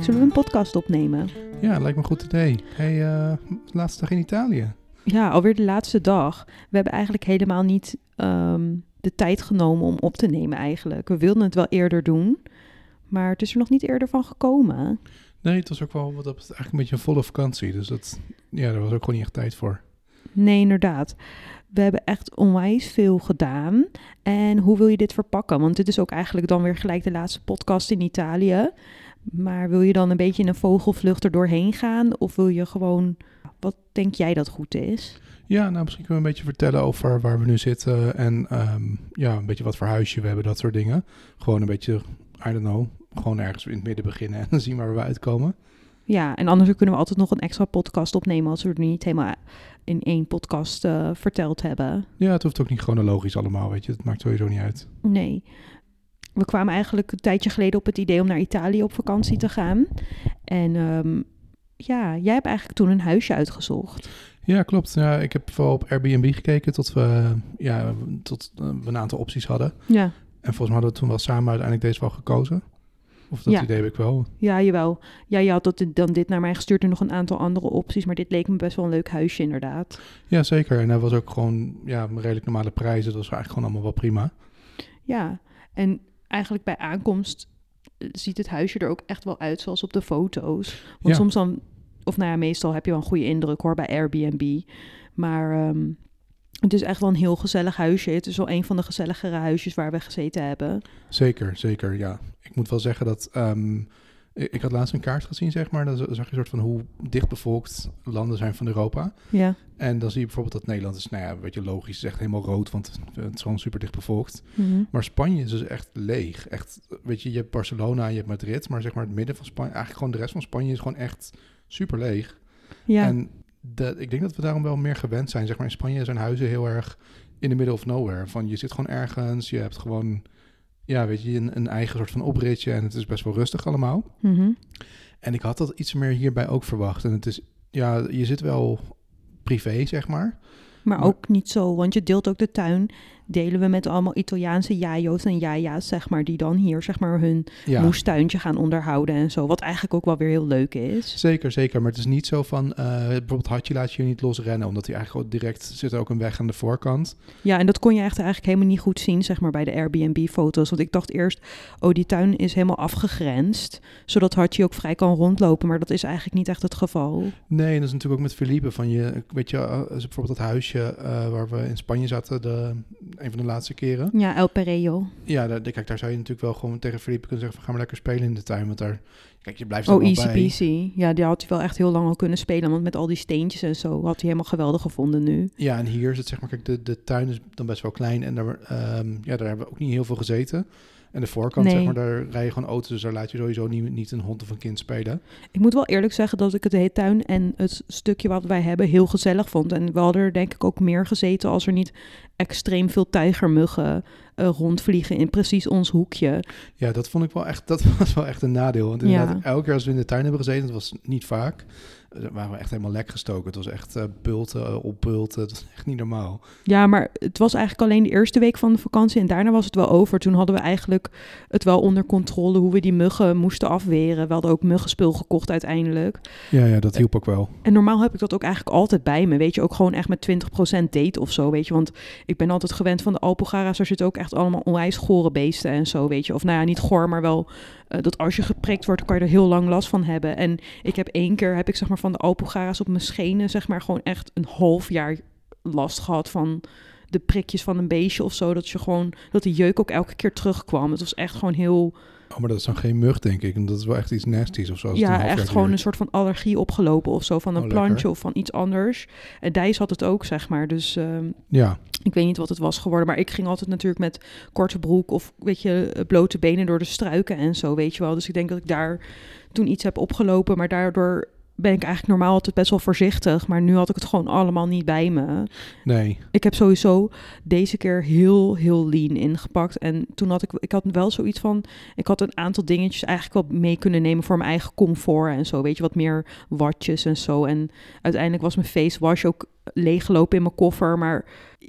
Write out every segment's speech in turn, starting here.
Zullen we een podcast opnemen? Ja, lijkt me een goed idee. Hey, eh, laatste dag in Italië. Ja, alweer de laatste dag. We hebben eigenlijk helemaal niet ehm, de tijd genomen om op te nemen eigenlijk. We wilden het wel eerder doen, maar het is er nog niet eerder van gekomen. Nee, het was ook wel wat dat eigenlijk een beetje een volle vakantie. Dus dat, ja, daar was ook gewoon niet echt tijd voor. Nee, inderdaad. We hebben echt onwijs veel gedaan. En hoe wil je dit verpakken? Want dit is ook eigenlijk dan weer gelijk de laatste podcast in Italië. Maar wil je dan een beetje in een vogelvlucht er doorheen gaan? Of wil je gewoon, wat denk jij dat goed is? Ja, nou misschien kunnen we een beetje vertellen over waar we nu zitten. En ehm, ja, een beetje wat voor huisje we hebben, dat soort dingen. Gewoon een beetje, I don't know, gewoon ergens in het midden beginnen en zien waar we uitkomen. Ja, en anders kunnen we altijd nog een extra podcast opnemen als we het niet helemaal in één podcast uh, verteld hebben. Ja, het hoeft ook niet chronologisch allemaal, weet je. Het maakt sowieso niet uit. Nee. We kwamen eigenlijk een tijdje geleden op het idee om naar Italië op vakantie te gaan. En um, ja, jij hebt eigenlijk toen een huisje uitgezocht. Ja, klopt. Ja, ik heb vooral op Airbnb gekeken tot we, ja, tot we een aantal opties hadden. Ja. En volgens mij hadden we toen wel samen uiteindelijk deze wel gekozen. Of dat Ja. idee heb ik wel. Ja, jawel. Ja, je had dat, dan dit naar mij gestuurd en nog een aantal andere opties. Maar dit leek me best wel een leuk huisje, inderdaad. Ja, zeker. En dat was ook gewoon ja, redelijk normale prijzen. Dat was eigenlijk gewoon allemaal wel prima. Ja, en eigenlijk bij aankomst eh, ziet het huisje er ook echt wel uit zoals op de foto's. Want Ja. soms dan, of nou ja, meestal heb je wel een goede indruk hoor bij Airbnb. Maar ehm, het is echt wel een heel gezellig huisje. Het is wel een van de gezelligere huisjes waar we gezeten hebben. Zeker, zeker, ja. Ik moet wel zeggen dat... ehm, ik, had laatst een kaart gezien, zeg maar. Dan zag je een soort van hoe dichtbevolkt landen zijn van Europa. Ja. En dan zie je bijvoorbeeld dat Nederland is, nou ja, een beetje logisch, is echt helemaal rood, want het is gewoon super dicht bevolkt. Mhm. Maar Spanje is dus echt leeg. Echt, weet je, je hebt Barcelona, je hebt Madrid, maar zeg maar het midden van Spanje, eigenlijk gewoon de rest van Spanje is gewoon echt super leeg. Ja. En de, ik denk dat we daarom wel meer gewend zijn. Zeg maar in Spanje zijn huizen heel erg in the middle of nowhere. Van je zit gewoon ergens, je hebt gewoon, ja, weet je, een, een eigen soort van opritje en het is best wel rustig allemaal. Mhm. En ik had dat iets meer hierbij ook verwacht. En het is, ja, je zit wel privé, zeg maar. Maar Maar- ook niet zo, want je deelt ook de tuin. Delen we met allemaal Italiaanse jajo's en jaja's, zeg maar, die dan hier, zeg maar, hun Ja, moestuintje gaan onderhouden en zo. Wat eigenlijk ook wel weer heel leuk is. zeker, zeker. Maar het is niet zo van, eh, bijvoorbeeld Hatje laat je hier niet losrennen, omdat hij eigenlijk direct zit ook een weg aan de voorkant. Ja, en dat kon je echt eigenlijk helemaal niet goed zien, zeg maar, bij de Airbnb-foto's. Want ik dacht eerst, oh, die tuin is helemaal afgegrensd, zodat Hartje ook vrij kan rondlopen. Maar dat is eigenlijk niet echt het geval. Nee, en dat is natuurlijk ook met Felipe van je, weet je, eh, bijvoorbeeld dat huisje eh, waar we in Spanje zaten, de, een van de laatste keren. Ja, El Perello. Ja, daar, kijk, daar zou je natuurlijk wel gewoon tegen Felipe kunnen zeggen van ga maar lekker spelen in de tuin, want daar, kijk, je blijft Oh, easy bij. peasy. Ja, die had hij wel echt heel lang al kunnen spelen. Want met al die steentjes en zo had hij helemaal geweldig gevonden nu. Ja, en hier is het zeg maar, kijk, de, de tuin is dan best wel klein en daar, ehm, ja, daar hebben we ook niet heel veel gezeten. En de voorkant, Nee. zeg maar, daar rij je gewoon auto's, dus daar laat je sowieso niet, niet een hond of een kind spelen. Ik moet wel eerlijk zeggen dat ik het hele tuin en het stukje wat wij hebben heel gezellig vond. En we hadden er denk ik ook meer gezeten als er niet extreem veel tijgermuggen eh, rondvliegen in precies ons hoekje. Ja, dat vond ik wel echt, dat was wel echt een nadeel. Want inderdaad, elke keer als we in de tuin hebben gezeten, dat was niet vaak, waren we echt helemaal lek gestoken. Het was echt eh, bulten eh, op bulten, het was echt niet normaal. Ja, maar het was eigenlijk alleen de eerste week van de vakantie en daarna was het wel over. Toen hadden we eigenlijk het wel onder controle hoe we die muggen moesten afweren. We hadden ook muggenspul gekocht uiteindelijk. Ja, ja, dat hielp ook wel. En normaal heb ik dat ook eigenlijk altijd bij me. Weet je, ook gewoon echt met 20% date of zo. Weet je, want ik ben altijd gewend van de Alpogara's. Er zitten ook echt allemaal onwijs gore beesten en zo. Weet je, of nou ja, niet goor, maar wel eh, dat als je geprikt wordt, kan je er heel lang last van hebben. En ik heb één keer, heb ik zeg maar van de Alpogara's op mijn schenen, zeg maar gewoon echt een half jaar last gehad van de prikjes van een beestje of zo. Dat je gewoon, dat de jeuk ook elke keer terugkwam. Het was echt gewoon heel, Oh, maar dat is dan geen mug, denk ik. En dat is wel echt iets nasties of zo. ja, echt gewoon een soort van allergie opgelopen of zo. Van een Oh, plantje lekker. of van iets anders. En Dijs had het ook, zeg maar. Dus ehm, Ja, ik weet niet wat het was geworden. Maar ik ging altijd natuurlijk met korte broek of, weet je, blote benen door de struiken en zo, weet je wel. Dus ik denk dat ik daar toen iets heb opgelopen. Maar daardoor ben ik eigenlijk normaal altijd best wel voorzichtig. Maar nu had ik het gewoon allemaal niet bij me. nee. Ik heb sowieso deze keer heel, heel lean ingepakt. En toen had ik, ik had wel zoiets van, ik had een aantal dingetjes eigenlijk wel mee kunnen nemen voor mijn eigen comfort en zo. Weet je, wat meer watjes en zo. En uiteindelijk was mijn face wash ook leeggelopen in mijn koffer. Maar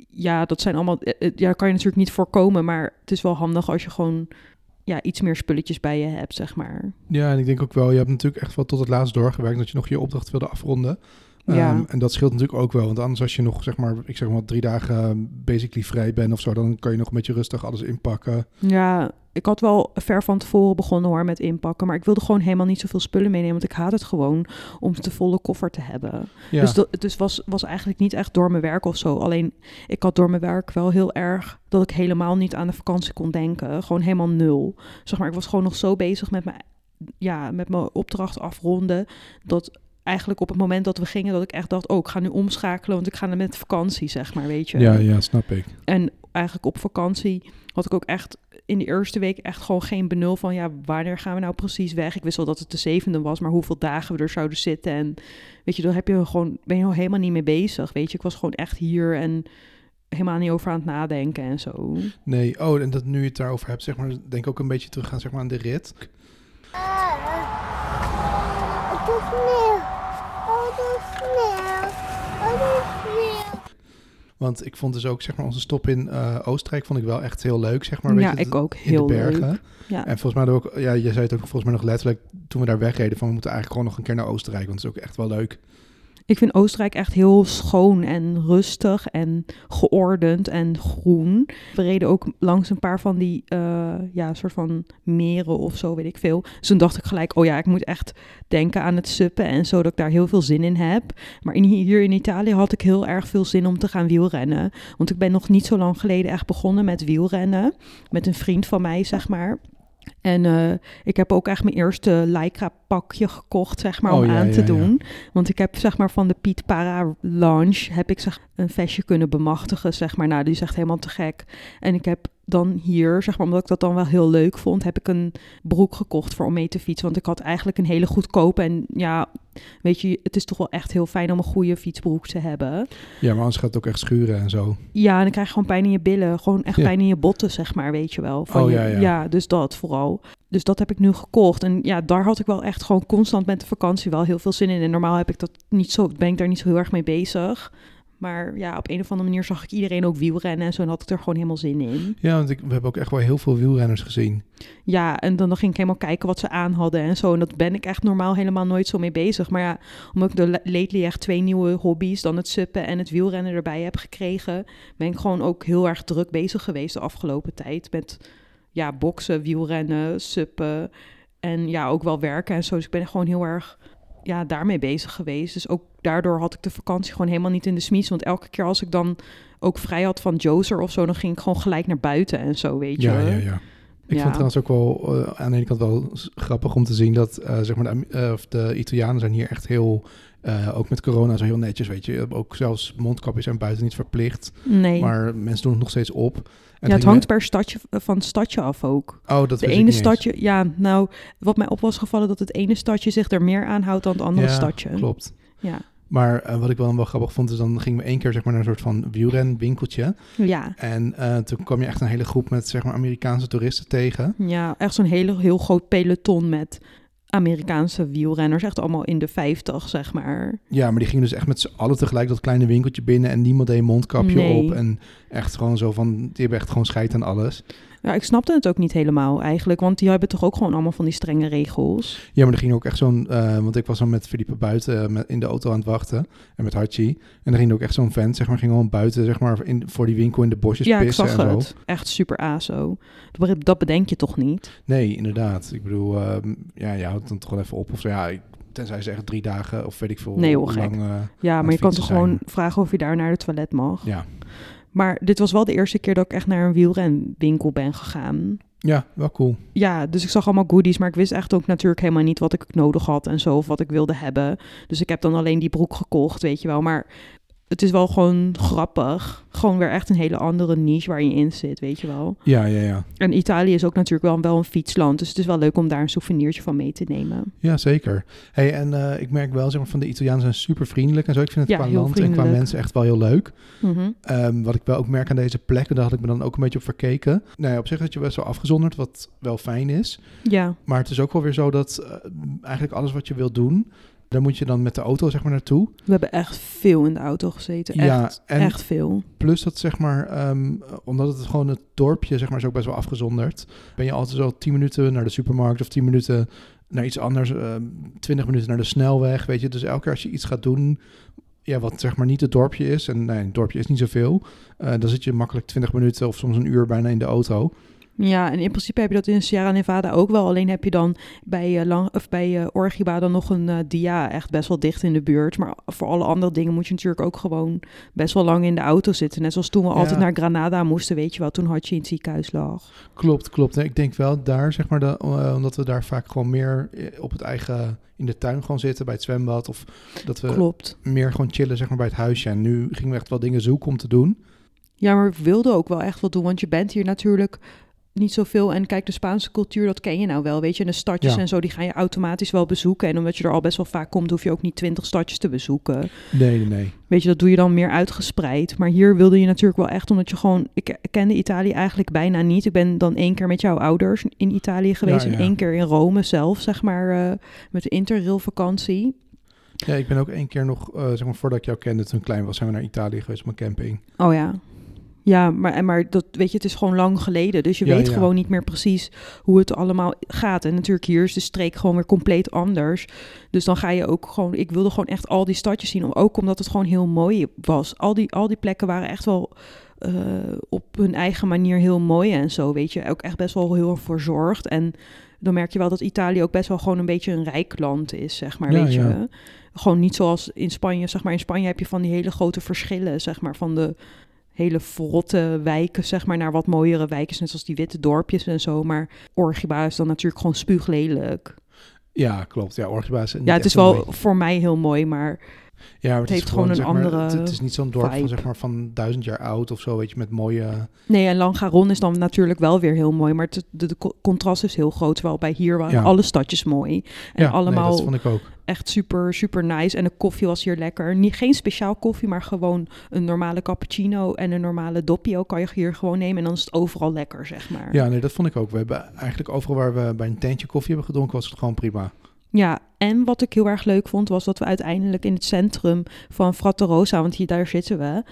ja, dat zijn allemaal, eh, eh, ja, kan je natuurlijk niet voorkomen. Maar het is wel handig als je gewoon ja, iets meer spulletjes bij je hebt, zeg maar. Ja, en ik denk ook wel, je hebt natuurlijk echt wel tot het laatst doorgewerkt dat je nog je opdracht wilde afronden. Ja. Ehm, en dat scheelt natuurlijk ook wel, want anders als je nog, zeg maar, ik zeg maar drie dagen basically vrij bent of zo, dan kan je nog een beetje rustig alles inpakken. Ja, ik had wel ver van tevoren begonnen hoor met inpakken, maar ik wilde gewoon helemaal niet zoveel spullen meenemen, want ik haat het gewoon om de volle koffer te hebben. Ja, Dus, dat, dus was, was eigenlijk niet echt door mijn werk of zo. Alleen ik had door mijn werk wel heel erg dat ik helemaal niet aan de vakantie kon denken. Gewoon helemaal nul. Zeg maar, ik was gewoon nog zo bezig met mijn, ja, met mijn opdracht afronden. Dat eigenlijk op het moment dat we gingen, dat ik echt dacht, oh, ik ga nu omschakelen, want ik ga met vakantie, zeg maar, weet je. ja, ja, snap ik. En eigenlijk op vakantie had ik ook echt in de eerste week echt gewoon geen benul van ja, wanneer gaan we nou precies weg? Ik wist wel dat het de zevende was, maar hoeveel dagen we er zouden zitten. En weet je, daar heb je gewoon, ben je al helemaal niet mee bezig. Weet je, ik was gewoon echt hier en helemaal niet over aan het nadenken en zo. Nee, oh, en dat nu je het daarover hebt, zeg maar, denk ik ook een beetje teruggaan zeg maar, aan de rit. Het Want ik vond dus ook, zeg maar, onze stop in eh, Oostenrijk vond ik wel echt heel leuk, zeg maar. weet ja, je, ik ook. in Heel de bergen. leuk. Ja. En volgens mij ook, ja, je zei het ook volgens mij nog letterlijk toen we daar wegreden van we moeten eigenlijk gewoon nog een keer naar Oostenrijk, want het is ook echt wel leuk. Ik vind Oostenrijk echt heel schoon en rustig en geordend en groen. We reden ook langs een paar van die, eh, ja, soort van meren of zo, weet ik veel. Dus toen dacht ik gelijk, oh ja, ik moet echt denken aan het suppen en zo, dat ik daar heel veel zin in heb. Maar in, hier in Italië had ik heel erg veel zin om te gaan wielrennen. Want ik ben nog niet zo lang geleden echt begonnen met wielrennen. Met een vriend van mij, zeg maar. En eh, ik heb ook echt mijn eerste Lycra pakje gekocht, zeg maar, Oh, om ja, aan te ja. doen. Want ik heb, zeg maar, van de Piet Para Lounge heb ik zeg, een vestje kunnen bemachtigen, zeg maar. Nou, die is echt helemaal te gek. En ik heb dan hier, zeg maar, omdat ik dat dan wel heel leuk vond, heb ik een broek gekocht voor om mee te fietsen. Want ik had eigenlijk een hele goedkope en ja, weet je, het is toch wel echt heel fijn om een goede fietsbroek te hebben. Ja, maar anders gaat het ook echt schuren en zo. Ja, en dan krijg je gewoon pijn in je billen. Gewoon echt Ja. pijn in je botten, zeg maar, weet je wel. Van Oh, je- ja, ja. dus dat vooral. Dus dat heb ik nu gekocht. En ja, daar had ik wel echt gewoon constant met de vakantie wel heel veel zin in. En normaal heb ik dat niet zo, ben ik daar niet zo heel erg mee bezig. Maar ja, op een of andere manier zag ik iedereen ook wielrennen en zo. En had ik er gewoon helemaal zin in. Ja, want ik, we hebben ook echt wel heel veel wielrenners gezien. Ja, en dan, dan ging ik helemaal kijken wat ze aan hadden en zo. En dat ben ik echt normaal helemaal nooit zo mee bezig. Maar ja, omdat ik de la- lately echt twee nieuwe hobby's, dan het suppen en het wielrennen erbij heb gekregen, ben ik gewoon ook heel erg druk bezig geweest de afgelopen tijd. Met ja, boksen, wielrennen, suppen en ja, ook wel werken en zo. Dus ik ben gewoon heel erg ja, daarmee bezig geweest. Dus ook daardoor had ik de vakantie gewoon helemaal niet in de smies. Want elke keer als ik dan ook vrij had van Jozer of zo, dan ging ik gewoon gelijk naar buiten en zo, weet je. Ja, ja, ja. Ik Ja. vond het trouwens ook wel eh, aan de ene kant wel grappig om te zien dat eh, zeg maar de, eh, de Italianen zijn hier echt heel, ook met corona zo heel netjes, weet je. Ook zelfs mondkapjes zijn buiten niet verplicht, Nee. maar mensen doen het nog steeds op. En ja, het hangt per stadje, van het stadje af ook. Oh, dat De ene eens. stadje, ja, nou, wat mij op was gevallen, dat het ene stadje zich er meer aanhoudt dan het andere Ja, stadje. Klopt. Ja. Maar eh, wat ik wel, wel grappig vond, is dan gingen we één keer zeg maar, naar een soort van wielrenwinkeltje. Ja. En eh, toen kwam je echt een hele groep met zeg maar, Amerikaanse toeristen tegen. ja, echt zo'n hele, heel groot peloton met Amerikaanse wielrenners, echt allemaal in de 50, zeg maar. Ja, maar die gingen dus echt met z'n allen tegelijk dat kleine winkeltje binnen en niemand deed een mondkapje Nee. op. En echt gewoon zo van, die hebben echt gewoon scheid aan alles. Ja, ik snapte het ook niet helemaal eigenlijk, want die hebben toch ook gewoon allemaal van die strenge regels. Ja, maar er ging ook echt zo'n, eh, want ik was dan met Philippe buiten eh, met, in de auto aan het wachten en met Hachi. En er ging ook echt zo'n vent, zeg maar, ging gewoon buiten, zeg maar, in, voor die winkel in de bosjes ja, ik pissen zag en zo. het. Echt super aso. Dat- Dat bedenk je toch niet? Nee, inderdaad. Ik bedoel, ehm, ja, je houdt dan toch wel even op of zo. Ja, ik- tenzij ze echt drie dagen of weet ik veel Nee, hoor, lang. eh, Ja, maar je kan toch gewoon vragen of je daar naar het toilet mag. ja. Maar dit was wel de eerste keer dat ik echt naar een wielrenwinkel ben gegaan. ja, wel cool. Ja, dus ik zag allemaal goodies, maar ik wist echt ook natuurlijk helemaal niet wat ik nodig had en zo, of wat ik wilde hebben. Dus ik heb dan alleen die broek gekocht, weet je wel. Maar het is wel gewoon grappig. Gewoon weer echt een hele andere niche waar je in zit, weet je wel. Ja, ja, ja. En Italië is ook natuurlijk wel, wel een fietsland, dus het is wel leuk om daar een souvenirtje van mee te nemen. Ja, zeker. Hey, en eh, ik merk wel, zeg maar, van de Italianen zijn super vriendelijk en zo. Ik vind het Ja, qua land en qua mensen echt wel heel leuk. Mhm. Ehm, wat ik wel ook merk aan deze plekken, daar had ik me dan ook een beetje op verkeken. Nou ja, op zich dat je best wel afgezonderd, wat wel fijn is. Ja, Maar het is ook wel weer zo dat eh, eigenlijk alles wat je wilt doen, Daar moet je dan met de auto zeg maar naartoe. We hebben echt veel in de auto gezeten. Echt, en- echt veel. Plus dat zeg maar, ehm, omdat het gewoon het dorpje zeg maar is ook best wel afgezonderd. Ben je altijd zo 10 minuten naar de supermarkt of 10 minuten naar iets anders, ehm 20 minuten naar de snelweg, weet je. Dus elke keer als je iets gaat doen, ja, wat zeg maar niet het dorpje is, en nee, het dorpje is niet zoveel, eh, dan zit je makkelijk 20 minuten of soms een uur bijna in de auto. Ja, en in principe heb je dat in Sierra Nevada ook wel. Alleen heb je dan bij, eh lang, of bij eh, Orgiba dan nog een eh, dia echt best wel dicht in de buurt. Maar voor alle andere dingen moet je natuurlijk ook gewoon best wel lang in de auto zitten. Net zoals toen we Ja. altijd naar Granada moesten, weet je wel. Toen had je in het ziekenhuis lag. Klopt, klopt. Ik denk wel daar, zeg maar, de, omdat we daar vaak gewoon meer op het eigen, in de tuin gewoon zitten, bij het zwembad. Of dat we Klopt. meer gewoon chillen, zeg maar, bij het huisje. En nu gingen we echt wel dingen zoeken om te doen. Ja, maar we wilden ook wel echt wat doen. Want je bent hier natuurlijk niet zoveel. En kijk, de Spaanse cultuur, dat ken je nou wel. Weet je, en de stadjes Ja. en zo, die ga je automatisch wel bezoeken. En omdat je er al best wel vaak komt, hoef je ook niet twintig stadjes te bezoeken. Nee, nee, nee. Weet je, dat doe je dan meer uitgespreid. Maar hier wilde je natuurlijk wel echt, omdat je gewoon... Ik kende Italië eigenlijk bijna niet. Ik ben dan één keer met jouw ouders in Italië geweest. Ja, En één keer in Rome zelf, zeg maar, eh, met de interrail vakantie. Ja, ik ben ook één keer nog, eh, zeg maar, voordat ik jou kende, toen klein was, zijn we naar Italië geweest op een camping. Oh ja. Ja, maar, maar dat, weet je, het is gewoon lang geleden. Dus je Ja, weet ja. gewoon niet meer precies hoe het allemaal gaat. En natuurlijk hier is de streek gewoon weer compleet anders. Dus dan ga je ook gewoon... Ik wilde gewoon echt al die stadjes zien. Ook omdat het gewoon heel mooi was. Al die, al die plekken waren echt wel eh, op hun eigen manier heel mooi en zo, weet je. Ook echt best wel heel verzorgd. En dan merk je wel dat Italië ook best wel gewoon een beetje een rijk land is, zeg maar, Ja, weet ja. je. Gewoon niet zoals in Spanje, zeg maar. In Spanje heb je van die hele grote verschillen, zeg maar, van de hele verrotte wijken, zeg maar, naar wat mooiere wijken, net zoals die witte dorpjes en zo. Maar Orgiba is dan natuurlijk gewoon spuuglelijk. Ja, klopt. Ja, Orgiba is Ja, het is wel mooi. voor mij heel mooi, maar Ja, het heeft gewoon een zeg maar, andere Het, is niet zo'n dorp van, zeg maar, van duizend jaar oud of zo, weet je, met mooie... nee, en Langaron is dan natuurlijk wel weer heel mooi, maar het, de, de co- contrast is heel groot. Terwijl bij hier waren Ja. alle stadjes mooi en ja, allemaal nee, dat vond ik ook. echt super, super nice. En de koffie was hier lekker. Niet, geen speciaal koffie, maar gewoon een normale cappuccino en een normale doppio kan je hier gewoon nemen. En dan is het overal lekker, zeg maar. Ja, nee, dat vond ik ook. We hebben eigenlijk overal waar we bij een tentje koffie hebben gedronken, was het gewoon prima. Ja, en wat ik heel erg leuk vond, was dat we uiteindelijk in het centrum van Fratte Rosa, want hier daar zitten we,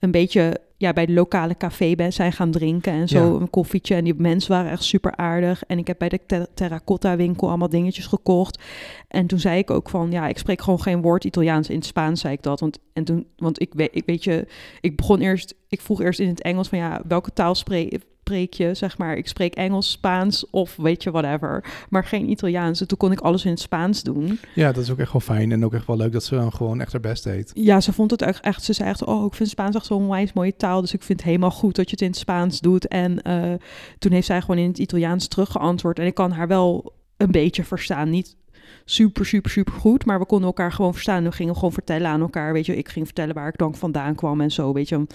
een beetje ja, bij de lokale café ben, zijn gaan drinken en zo, Ja. een koffietje. En die mensen waren echt super aardig. En ik heb bij de ter- terracotta winkel allemaal dingetjes gekocht. En toen zei ik ook van, ja, ik spreek gewoon geen woord Italiaans. In het Spaans zei ik dat. Want, en toen, want ik, weet, ik weet je, ik begon eerst, ik vroeg eerst in het Engels van, ja, welke taal spreek, spreek je? Zeg maar, ik spreek Engels, Spaans of weet je, whatever. Maar geen Italiaans. En toen kon ik alles in het Spaans doen. Ja, dat is ook echt wel fijn en ook echt wel leuk dat ze dan gewoon echt haar best deed. Ja, ze vond het echt, echt ze zei echt, oh, ik vind Spaans echt zo'n wijs mooie taal, dus ik vind het helemaal goed dat je het in het Spaans doet. En eh, toen heeft zij gewoon in het Italiaans teruggeantwoord en ik kan haar wel een beetje verstaan, niet super, super, super goed, maar we konden elkaar gewoon verstaan. We gingen gewoon vertellen aan elkaar, weet je, ik ging vertellen waar ik dan vandaan kwam en zo, weet je,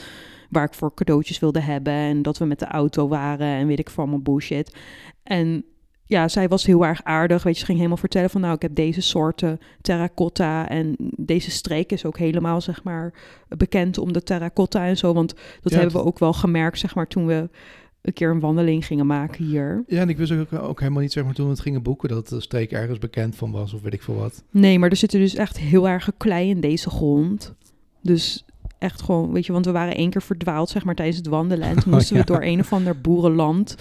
waar ik voor cadeautjes wilde hebben en dat we met de auto waren en weet ik van mijn bullshit. En ja, zij was heel erg aardig. Weet je, ze ging helemaal vertellen van nou, ik heb deze soorten terracotta. En deze streek is ook helemaal, zeg maar, bekend om de terracotta en zo. Want dat Ja, hebben we ook wel gemerkt, zeg maar, toen we een keer een wandeling gingen maken hier. Ja, en ik wist ook, ook helemaal niet, zeg maar, toen we het gingen boeken, dat de streek ergens bekend van was of weet ik veel wat. Nee, maar er zitten dus echt heel erg klei in deze grond. Dus echt gewoon, weet je, want we waren één keer verdwaald, zeg maar, tijdens het wandelen. En toen Oh, moesten we door een of ander boerenland.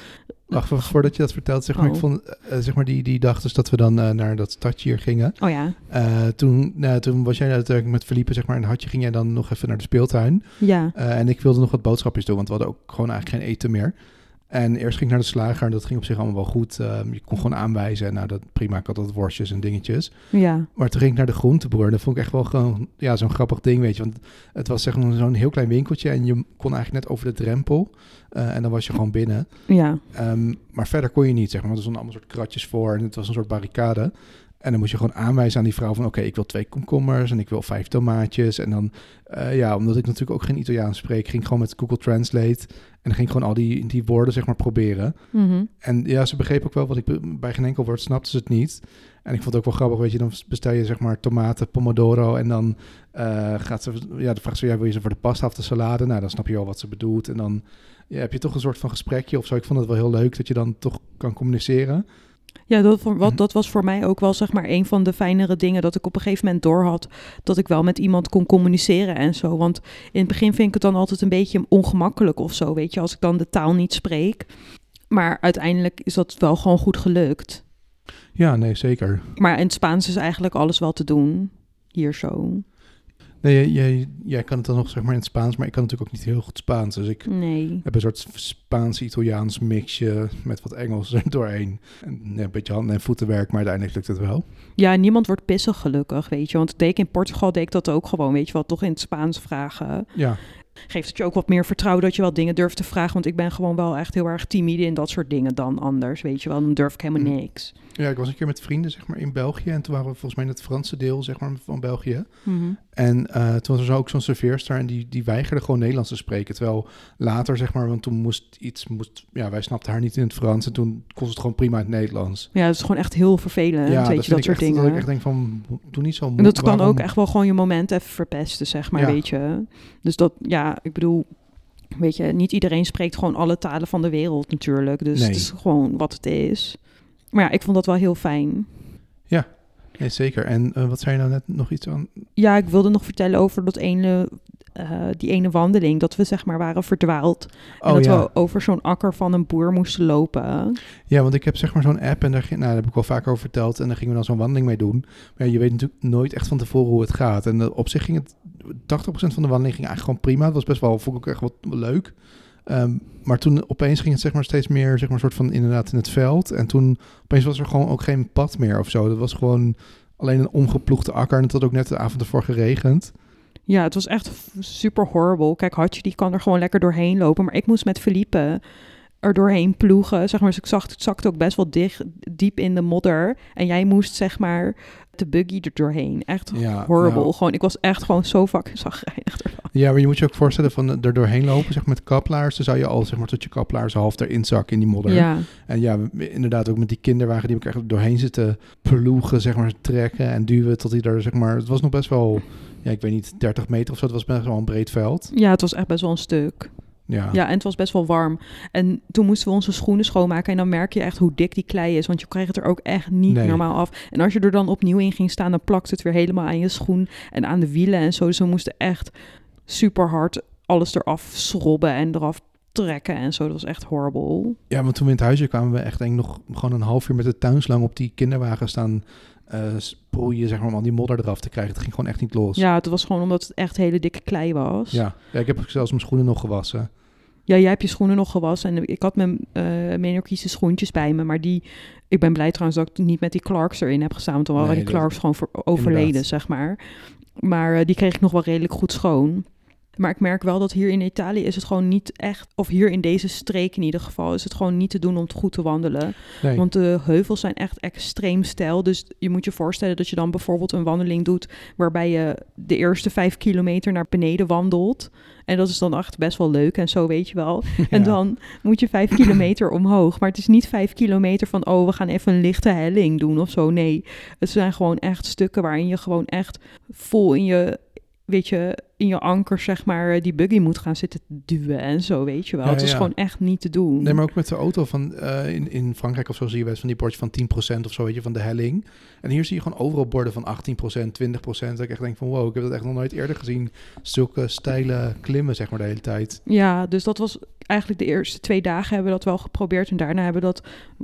Wacht, vo- voordat je dat vertelt, zeg maar, Oh. ik vond, eh, zeg maar, die, die dag dus dat we dan eh, naar dat stadje hier gingen. Oh ja, Eh, toen, nou, toen was jij natuurlijk met Felipe, zeg maar, en Hartje ging jij dan nog even naar de speeltuin. ja. En ik wilde nog wat boodschapjes doen, want we hadden ook gewoon eigenlijk geen eten meer. En eerst ging ik naar de slager en dat ging op zich allemaal wel goed. Ehm, je kon gewoon aanwijzen, nou dat prima, ik had wat worstjes en dingetjes. Ja, Maar toen ging ik naar de groenteboer. Dat vond ik echt wel gewoon ja, zo'n grappig ding, weet je. Want het was zeg maar zo'n heel klein winkeltje en je kon eigenlijk net over de drempel. Eh, en dan was je gewoon binnen. ja, Ehm, maar verder kon je niet, zeg maar. Want er stonden allemaal soort kratjes voor en het was een soort barricade. En dan moest je gewoon aanwijzen aan die vrouw van... oké, ik wil twee komkommers en ik wil vijf tomaatjes. En dan, eh, ja, omdat ik natuurlijk ook geen Italiaans spreek... ging ik gewoon met Google Translate... en dan ging ik gewoon al die, die woorden, zeg maar, proberen. mhm. En ja, ze begreep ook wel wat ik bij geen enkel woord snapte ze het niet. En ik vond het ook wel grappig, weet je, dan bestel je zeg maar tomaten, pomodoro en dan eh, gaat ze, ja, dan vraagt ze, ja, wil je ze voor de pasta of de salade? Nou, dan snap je wel wat ze bedoelt. En dan ja, heb je toch een soort van gesprekje of zo. Ik vond het wel heel leuk dat je dan toch kan communiceren. Ja, dat, wat, Mhm. dat was voor mij ook wel zeg maar een van de fijnere dingen. Dat ik op een gegeven moment doorhad dat ik wel met iemand kon communiceren en zo. Want in het begin vind ik het dan altijd een beetje ongemakkelijk of zo, weet je, als ik dan de taal niet spreek. Maar uiteindelijk is dat wel gewoon goed gelukt. Ja, nee, zeker. Maar in het Spaans is eigenlijk alles wel te doen. Hier zo. Nee, jij, kan het dan nog zeg maar in het Spaans, maar ik kan natuurlijk ook niet heel goed Spaans. Dus ik Nee. heb een soort Spaans-Italiaans mixje met wat Engels er doorheen. En, ja, een beetje handen- en voetenwerk, maar uiteindelijk lukt het wel. Ja, niemand wordt pissig gelukkig, weet je. Want ik deed in Portugal deed ik dat ook gewoon, weet je wel. Toch in het Spaans vragen. Ja, Geeft het je ook wat meer vertrouwen dat je wel dingen durft te vragen. Want ik ben gewoon wel echt heel erg timide in dat soort dingen dan anders, weet je wel. Dan durf ik helemaal Mhm. niks. ja, ik was een keer met vrienden zeg maar in België en toen waren we volgens mij in het Franse deel zeg maar van België. Mhm. En eh, toen was er zo ook zo'n serveerster en die, die weigerde gewoon Nederlands te spreken. Terwijl later, zeg maar, want toen moest iets, moest, ja, wij snapten haar niet in het Frans en toen kon ze het gewoon prima in het Nederlands. Ja, dat is gewoon echt heel vervelend, ja, weet je, vind dat soort echt, dingen. Dat ik echt denk van, doe niet zo En dat kan waarom- ook echt wel gewoon je moment even verpesten, zeg maar, Ja. weet je. Dus dat, ja, ik bedoel, weet je, niet iedereen spreekt gewoon alle talen van de wereld natuurlijk. Dus Nee. het is gewoon wat het is. Maar ja, ik vond dat wel heel fijn. Nee, zeker. En eh, wat zei je nou net nog iets aan? Ja, ik wilde nog vertellen over dat ene, eh, die ene wandeling. Dat we zeg maar waren verdwaald. En Oh dat ja. we over zo'n akker van een boer moesten lopen. ja, want ik heb zeg maar zo'n app en daar, ging- nou, daar heb ik wel vaker over verteld. En daar gingen we dan zo'n wandeling mee doen. Maar ja, je weet natuurlijk nooit echt van tevoren hoe het gaat. En eh, op zich ging het, 80% van de wandeling ging eigenlijk gewoon prima. Het was best wel, vond ik ook echt wat leuk. Ehm, maar toen opeens ging het zeg maar steeds meer, zeg maar, soort van inderdaad in het veld. En toen opeens was er gewoon ook geen pad meer of zo. Dat was gewoon alleen een omgeploegde akker. En het had ook net de avond ervoor geregend. Ja, het was echt super horrible. Kijk, Hartje die kan er gewoon lekker doorheen lopen. Maar ik moest met Felipe er doorheen ploegen. Zeg maar, dus ik zag, het zakte ook best wel dicht, diep in de modder. En jij moest zeg maar de buggy er doorheen. Echt Ja, horrible. nou. Gewoon, ik was echt gewoon zo fucking zagrijnig ervan. Ja, maar je moet je ook voorstellen van eh, er doorheen lopen, zeg met kaplaars. Dan zou je al zeg maar tot je kaplaars half erin zakken in die modder. Ja, En ja, inderdaad ook met die kinderwagen die ik echt doorheen zitten ploegen, zeg maar, trekken en duwen tot hij er, zeg maar, het was nog best wel, ja, ik weet niet, 30 meter of zo. Het was best wel een breed veld. ja, het was echt best wel een stuk. Ja, Ja, en het was best wel warm. En toen moesten we onze schoenen schoonmaken. En dan merk je echt hoe dik die klei is. Want je kreeg het er ook echt niet Nee. normaal af. En als je er dan opnieuw in ging staan, dan plakt het weer helemaal aan je schoen. En aan de wielen en zo. Dus we moesten echt super hard alles eraf schrobben en eraf trekken en zo. Dat was echt horrible. ja, want toen we in het huisje kwamen we echt denk ik nog gewoon een half uur met de tuinslang op die kinderwagen staan eh sproeien, zeg maar, om al die modder eraf te krijgen. Het ging gewoon echt niet los. Ja, het was gewoon omdat het echt hele dikke klei was. Ja, ja ik heb zelfs mijn schoenen nog gewassen. Ja, jij hebt je schoenen nog gewassen. En ik had mijn uh, Menorquische schoentjes bij me. Maar die, ik ben blij trouwens dat ik niet met die Clarks erin heb gestaan. Want dan waren Nee, die Clarks gewoon voor, overleden, inderdaad. zeg maar. Maar eh, die kreeg ik nog wel redelijk goed schoon. Maar ik merk wel dat hier in Italië is het gewoon niet echt... Of hier in deze streek in ieder geval... is het gewoon niet te doen om het goed te wandelen. Nee. Want de heuvels zijn echt extreem steil. Dus je moet je voorstellen dat je dan bijvoorbeeld een wandeling doet... waarbij je de eerste vijf kilometer naar beneden wandelt... En dat is dan echt best wel leuk en zo weet je wel. En dan moet je vijf kilometer omhoog. Maar het is niet vijf kilometer van, oh, we gaan even een lichte helling doen of zo. Nee, het zijn gewoon echt stukken waarin je gewoon echt vol in je, weet je, in je anker, zeg maar, eh, die buggy moet gaan zitten duwen en zo, weet je wel. Ja, het is ja. gewoon echt niet te doen. Nee, maar ook met de auto van eh, in, in Frankrijk of zo zie je wel eens van die bordjes van 10% of zo, weet je, van de helling. En hier zie je gewoon overal borden van 18%, 20%. Dat ik echt denk van wow, ik heb dat echt nog nooit eerder gezien. Zulke steile klimmen, zeg maar, de hele tijd. Ja, dus dat was eigenlijk de eerste twee dagen hebben we dat wel geprobeerd. En daarna hebben we dat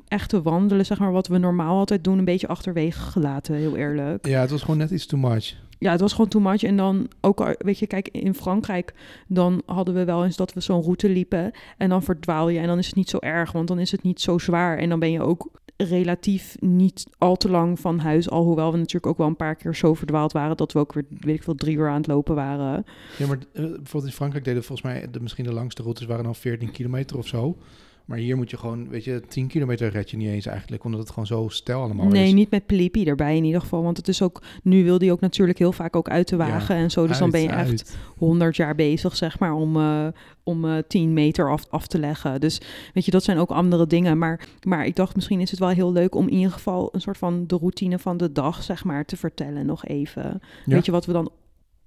echte wandelen, zeg maar, wat we normaal altijd doen, een beetje achterwege gelaten, heel eerlijk. Ja, het was gewoon net iets too much. Ja, het was gewoon too much. En dan ook, al- weet je, kijk, in Frankrijk, dan hadden we wel eens dat we zo'n route liepen. En dan verdwaal je en dan is het niet zo erg, want dan is het niet zo zwaar. En dan ben je ook relatief niet al te lang van huis. Alhoewel we natuurlijk ook wel een paar keer zo verdwaald waren dat we ook weer, weet ik veel, drie uur aan het lopen waren. Ja, maar eh, bijvoorbeeld in Frankrijk deden volgens mij de, misschien de langste routes waren dan 14 kilometer of zo. Maar hier moet je gewoon, weet je, 10 kilometer red je niet eens eigenlijk, omdat het gewoon zo stijl allemaal nee, is. niet met Pelipi erbij in ieder geval. Want het is ook, nu wil die ook natuurlijk heel vaak ook uit de wagen en zo. Dus dan ben je echt uit. 100 jaar bezig, zeg maar, om, eh, om eh 10 meter af, af te leggen. Dus weet je, dat zijn ook andere dingen. Maar, maar ik dacht, misschien is het wel heel leuk om in ieder geval een soort van de routine van de dag, zeg maar, te vertellen nog even. Ja. Weet je wat we dan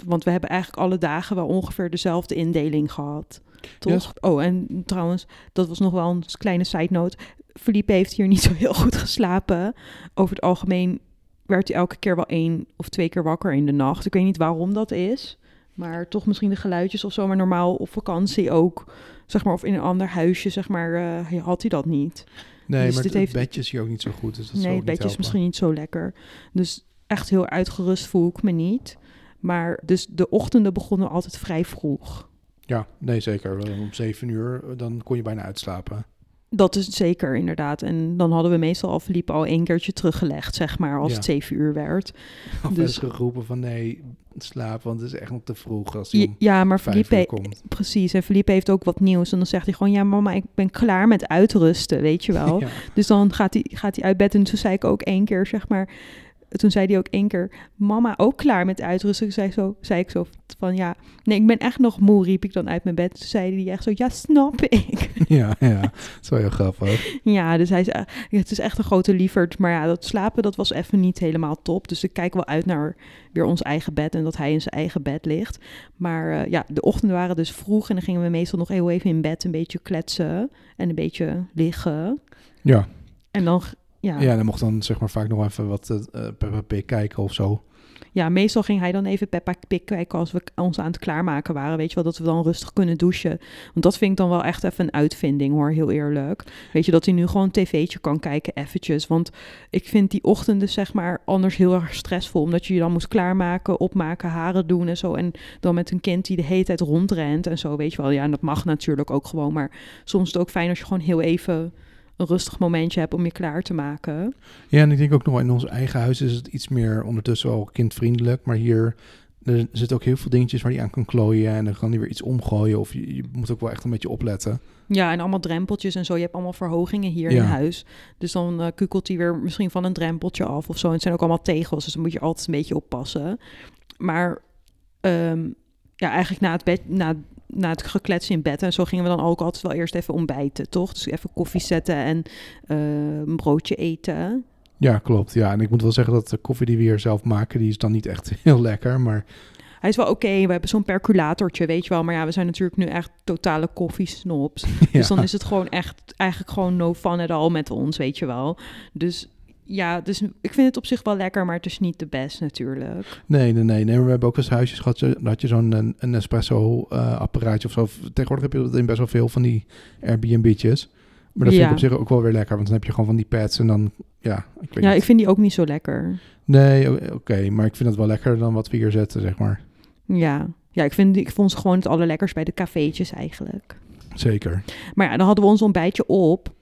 Want we hebben eigenlijk alle dagen wel ongeveer dezelfde indeling gehad. Toch? Yes. Oh, en trouwens, dat was nog wel een kleine side note. Felipe heeft hier niet zo heel goed geslapen. Over het algemeen werd hij elke keer wel één of twee keer wakker in de nacht. Ik weet niet waarom dat is. Maar toch misschien de geluidjes of zo. Maar normaal op vakantie ook. Zeg maar, of in een ander huisje, zeg maar, eh, had hij dat niet. Nee, Dus maar dit het heeft- bedje is hier ook niet zo goed. Dus dat nee, het bedje is misschien niet zo lekker. Dus echt heel uitgerust voel ik me niet. Maar dus de ochtenden begonnen altijd vrij vroeg. Ja, nee, zeker. Om zeven uur, dan kon je bijna uitslapen. Dat is zeker inderdaad. En dan hadden we meestal al Felipe al één keertje teruggelegd, zeg maar, als Ja. het zeven uur werd. Of Dus- geroepen van nee, slaap, want het is echt nog te vroeg als hij Ja, maar Felipe, komt. precies. En Felipe heeft ook wat nieuws. En dan zegt hij gewoon, ja mama, ik ben klaar met uitrusten, weet je wel. Ja. Dus dan gaat hij, gaat hij uit bed. En toen zei ik ook één keer, zeg maar... Toen zei hij ook één keer, mama ook klaar met uitrusten. Zei, zo, zei ik zo van, ja, nee, ik ben echt nog moe, riep ik dan uit mijn bed. Toen zei hij echt zo, ja, snap ik. ja, ja, dat is wel heel grappig. ja, dus hij is, e- het is echt een grote lieverd. Maar ja, dat slapen, dat was even niet helemaal top. Dus ik kijk wel uit naar weer ons eigen bed en dat hij in zijn eigen bed ligt. Maar eh, ja, de ochtenden waren dus vroeg en dan gingen we meestal nog heel even in bed een beetje kletsen en een beetje liggen. Ja. En dan, ja, ja, dan mocht dan zeg maar vaak nog even wat eh Peppa Pig kijken of zo. Ja, meestal ging hij dan even Peppa Pig kijken als we ons aan het klaarmaken waren. Weet je wel, dat we dan rustig kunnen douchen. Want dat vind ik dan wel echt even een uitvinding hoor, heel eerlijk. Weet je, dat hij nu gewoon een tv'tje kan kijken eventjes. Want ik vind die ochtenden zeg maar anders heel erg stressvol. Omdat je je dan moet klaarmaken, opmaken, haren doen en zo. En dan met een kind die de hele tijd rondrent en zo, weet je wel. Ja, en dat mag natuurlijk ook gewoon. Maar soms is het ook fijn als je gewoon heel even een rustig momentje hebt om je klaar te maken. Ja, en ik denk ook nog in ons eigen huis is het iets meer ondertussen wel kindvriendelijk. Maar hier er zitten ook heel veel dingetjes waar hij aan kan klooien. En dan kan hij weer iets omgooien. Of je, je moet ook wel echt een beetje opletten. Ja, en allemaal drempeltjes en zo. Je hebt allemaal verhogingen hier Ja. in huis. Dus dan eh, kukelt hij weer misschien van een drempeltje af of zo. En het zijn ook allemaal tegels, dus dan moet je altijd een beetje oppassen. Maar ehm, ja, eigenlijk na het, bed, na, na het geklets in bed en zo gingen we dan ook altijd wel eerst even ontbijten, toch? Dus even koffie zetten en eh, een broodje eten. Ja, klopt. Ja, en ik moet wel zeggen dat de koffie die we hier zelf maken, die is dan niet echt heel lekker. Maar Hij is wel oké, we hebben zo'n percolatortje, weet je wel. Maar ja, we zijn natuurlijk nu echt totale koffiesnobs. Dus ja. dan is het gewoon echt, eigenlijk gewoon no fun at all met ons, weet je wel. Dus ja, dus ik vind het op zich wel lekker, maar het is niet de best natuurlijk. Nee, nee, nee, we hebben ook eens huisjes gehad. Dan had je zo'n een, een espresso-apparaatje of zo. Tegenwoordig heb je dat in best wel veel van die Airbnb'tjes. Maar dat vind ik op zich ook wel weer lekker. Want dan heb je gewoon van die pads en dan, ja, ik weet Ja, niet. ik vind die ook niet zo lekker. Nee, o- oké. maar ik vind het wel lekkerder dan wat we hier zetten, zeg maar. Ja, ja ik, vind, ik vond ze gewoon het allerlekkers bij de cafeetjes eigenlijk. Zeker. Maar ja, dan hadden we ons ontbijtje op.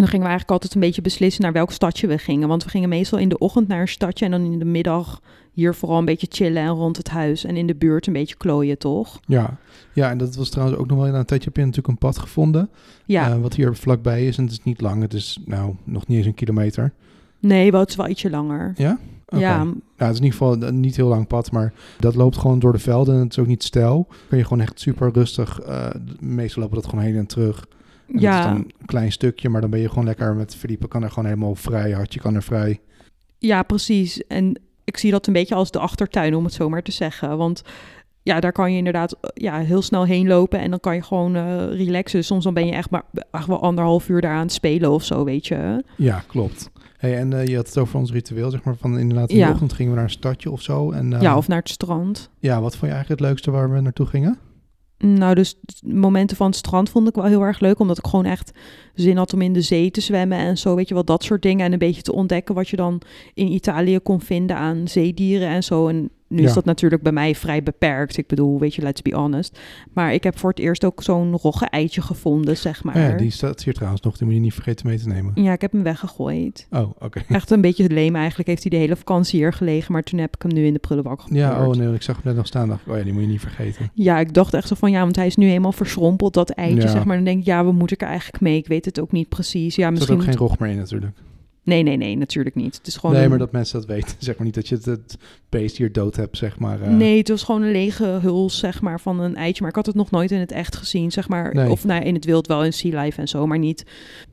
En dan gingen we eigenlijk altijd een beetje beslissen naar welk stadje we gingen. Want we gingen meestal in de ochtend naar een stadje en dan in de middag hier vooral een beetje chillen en rond het huis. En in de buurt een beetje klooien, toch? Ja. ja, en dat was trouwens ook nog wel... Na een tijdje heb je natuurlijk een pad gevonden. Ja, eh, wat hier vlakbij is. En het is niet lang. Het is nou nog niet eens een kilometer. nee, wel, het is wel ietsje langer. Ja? Oké. Ja, Ja, het is in ieder geval een niet heel lang pad, maar dat loopt gewoon door de velden en het is ook niet stijl. Kun je gewoon echt super rustig, eh meestal lopen dat gewoon heen en terug. En dat is ja, dan een klein stukje, maar dan ben je gewoon lekker met Felipe, kan er gewoon helemaal vrij, hartje kan er vrij. ja, precies. En ik zie dat een beetje als de achtertuin, om het zo maar te zeggen. Want ja, daar kan je inderdaad eh, ja, heel snel heen lopen en dan kan je gewoon eh, relaxen. Soms dan ben je echt maar echt wel anderhalf uur daar aan het spelen of zo, weet je. Ja, klopt. Hey, en eh, je had het over ons ritueel, zeg maar, van inderdaad in Ja. de ochtend gingen we naar een stadje of zo. En, ja, of naar het strand. ja, wat vond je eigenlijk het leukste waar we naartoe gingen? Nou, dus momenten van het strand vond ik wel heel erg leuk. Omdat ik gewoon echt zin had om in de zee te zwemmen en zo. Weet je wel, dat soort dingen. En een beetje te ontdekken wat je dan in Italië kon vinden aan zeedieren en zo. Nu Ja. is dat natuurlijk bij mij vrij beperkt. Ik bedoel, weet je, let's be honest. Maar ik heb voor het eerst ook zo'n rogge-eitje gevonden, zeg maar. Ja, die staat hier trouwens nog, die moet je niet vergeten mee te nemen. Ja, ik heb hem weggegooid. Oh, oké. Echt een beetje leem eigenlijk. Heeft hij de hele vakantie hier gelegen. Maar toen heb ik hem nu in de prullenbak gegooid. Ja, oh nee, ik zag hem net nog staan. Dacht, ik, oh ja, die moet je niet vergeten. Ja, ik dacht echt zo van ja, want hij is nu helemaal verschrompeld, dat eitje, Ja. zeg maar. Dan denk ik, ja, wat moet ik er eigenlijk mee? Ik weet het ook niet precies. Ja, Er zat misschien. ook geen rog meer in natuurlijk. Nee, nee, nee, natuurlijk niet. Het is gewoon nee, een- maar dat mensen dat weten. Zeg maar niet dat je het, het beest hier dood hebt, zeg maar. eh. Nee, het was gewoon een lege huls, zeg maar, van een eitje. Maar ik had het nog nooit in het echt gezien, zeg maar. Nee. Of nou, ja, in het wild wel in Sea Life en zo, maar niet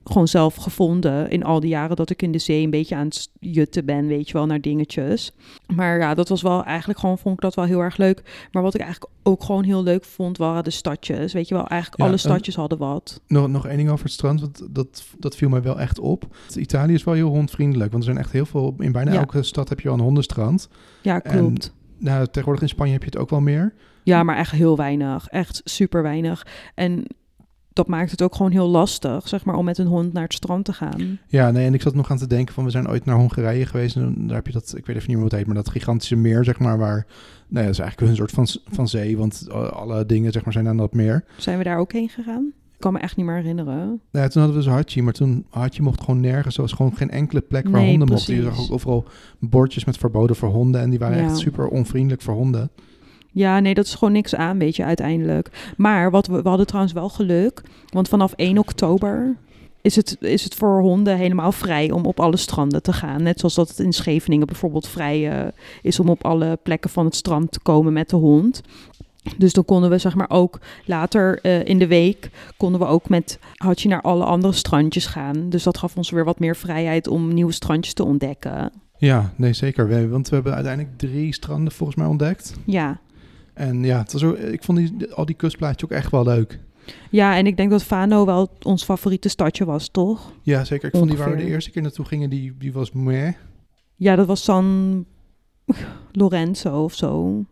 gewoon zelf gevonden. In al die jaren dat ik in de zee een beetje aan het jutten ben, weet je wel, naar dingetjes. Maar ja, dat was wel eigenlijk gewoon, vond ik dat wel heel erg leuk. Maar wat ik eigenlijk ook gewoon heel leuk vond, waren de stadjes. Weet je wel, eigenlijk Ja, alle en- stadjes hadden wat. Nog, nog één ding over het strand, want dat, dat viel mij wel echt op. Italië is wel heel hondvriendelijk, want er zijn echt heel veel... In bijna Ja. elke stad heb je wel een hondenstrand. Ja, En- klopt. Nou, tegenwoordig in Spanje heb je het ook wel meer. Ja, maar echt heel weinig. Echt super weinig. En dat maakt het ook gewoon heel lastig, zeg maar, om met een hond naar het strand te gaan. Ja, nee, en ik zat nog aan te denken van... We zijn ooit naar Hongarije geweest en daar heb je dat... Ik weet even niet meer hoe het heet, maar dat gigantische meer, zeg maar... Waar, nou ja, dat is eigenlijk een soort van, van zee, want eh, alle dingen, zeg maar, zijn aan dat meer. Zijn we daar ook heen gegaan? Ik kan me echt niet meer herinneren. Ja, toen hadden we dus Hachi, maar toen Hachi mocht gewoon nergens. Er was gewoon geen enkele plek waar Nee, honden mochten. Je zag ook overal bordjes met verboden voor honden. En die waren Ja. echt super onvriendelijk voor honden. Ja, nee, dat is gewoon niks aan, weet je, uiteindelijk. Maar wat we, we hadden trouwens wel geluk, want vanaf 1 oktober is het, is het voor honden helemaal vrij om op alle stranden te gaan. Net zoals dat het in Scheveningen bijvoorbeeld vrij eh, is om op alle plekken van het strand te komen met de hond. Dus dan konden we zeg maar ook later eh, in de week konden we ook met Hatje naar alle andere strandjes gaan. Dus dat gaf ons weer wat meer vrijheid om nieuwe strandjes te ontdekken. Ja, nee, zeker. Want we hebben uiteindelijk drie stranden volgens mij ontdekt. Ja, En ja, het was ook, ik vond die, al die kustplaatjes ook echt wel leuk. ja en ik denk dat Fano wel ons favoriete stadje was, toch? Ja, zeker. Ik vond die waar we de eerste keer naartoe gingen, die, die was meh. Ja, dat was San Lorenzo of zo.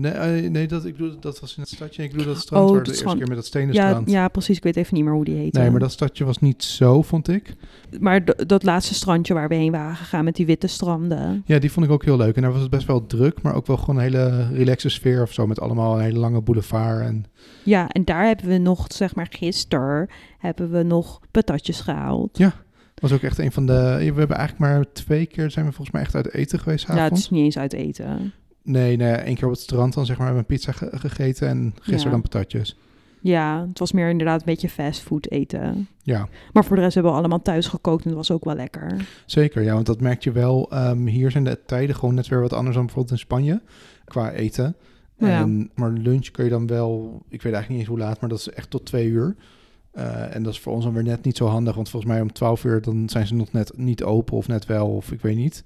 Nee, eh, nee dat, ik bedoel, dat was in het stadje. Ik bedoel dat strand Oh, waar de eerste keer met dat stenen Ja, strand. ja, precies. Ik weet even niet meer hoe die heette. Nee, maar dat stadje was niet zo, vond ik. Maar dat laatste strandje waar we heen waren gegaan met die witte stranden. Ja, die vond ik ook heel leuk. En daar was het best wel druk, maar ook wel gewoon een hele relaxe sfeer of zo. Met allemaal een hele lange boulevard. En Ja, en daar hebben we nog, zeg maar gisteren, hebben we nog patatjes gehaald. was ook echt een van de... We hebben eigenlijk maar twee keer zijn we volgens mij echt uit eten geweest Ja, het avond. is niet eens uit eten. Nee, nee, één keer op het strand dan zeg maar hebben we een pizza ge- gegeten en gisteren Ja. dan patatjes. Ja, het was meer inderdaad een beetje fastfood eten. Ja, Maar voor de rest hebben we allemaal thuis gekookt en dat was ook wel lekker. zeker. Ja, want dat merk je wel. Ehm, hier zijn de tijden gewoon net weer wat anders dan bijvoorbeeld in Spanje qua eten. Ja. En, maar lunch kun je dan wel, ik weet eigenlijk niet eens hoe laat, maar dat is echt tot twee uur. Eh, en dat is voor ons dan weer net niet zo handig, want volgens mij om 12 uur dan zijn ze nog net niet open of net wel, of ik weet niet.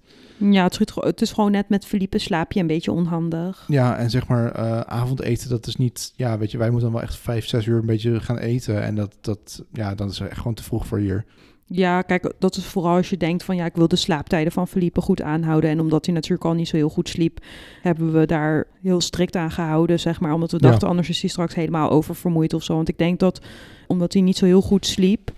Ja, het, is gewoon net met Felipe slaap je een beetje onhandig. Ja, en zeg maar eh, avondeten, dat is niet, ja, weet je, wij moeten dan wel echt vijf, zes uur een beetje gaan eten. En dat, dat, ja, dat is echt gewoon te vroeg voor hier. Ja, kijk, dat is vooral als je denkt van ja, ik wil de slaaptijden van Felipe goed aanhouden. En omdat hij natuurlijk al niet zo heel goed sliep, hebben we daar heel strikt aan gehouden, zeg maar. Omdat we Ja. dachten, anders is hij straks helemaal oververmoeid of zo. Want ik denk dat, omdat hij niet zo heel goed sliep,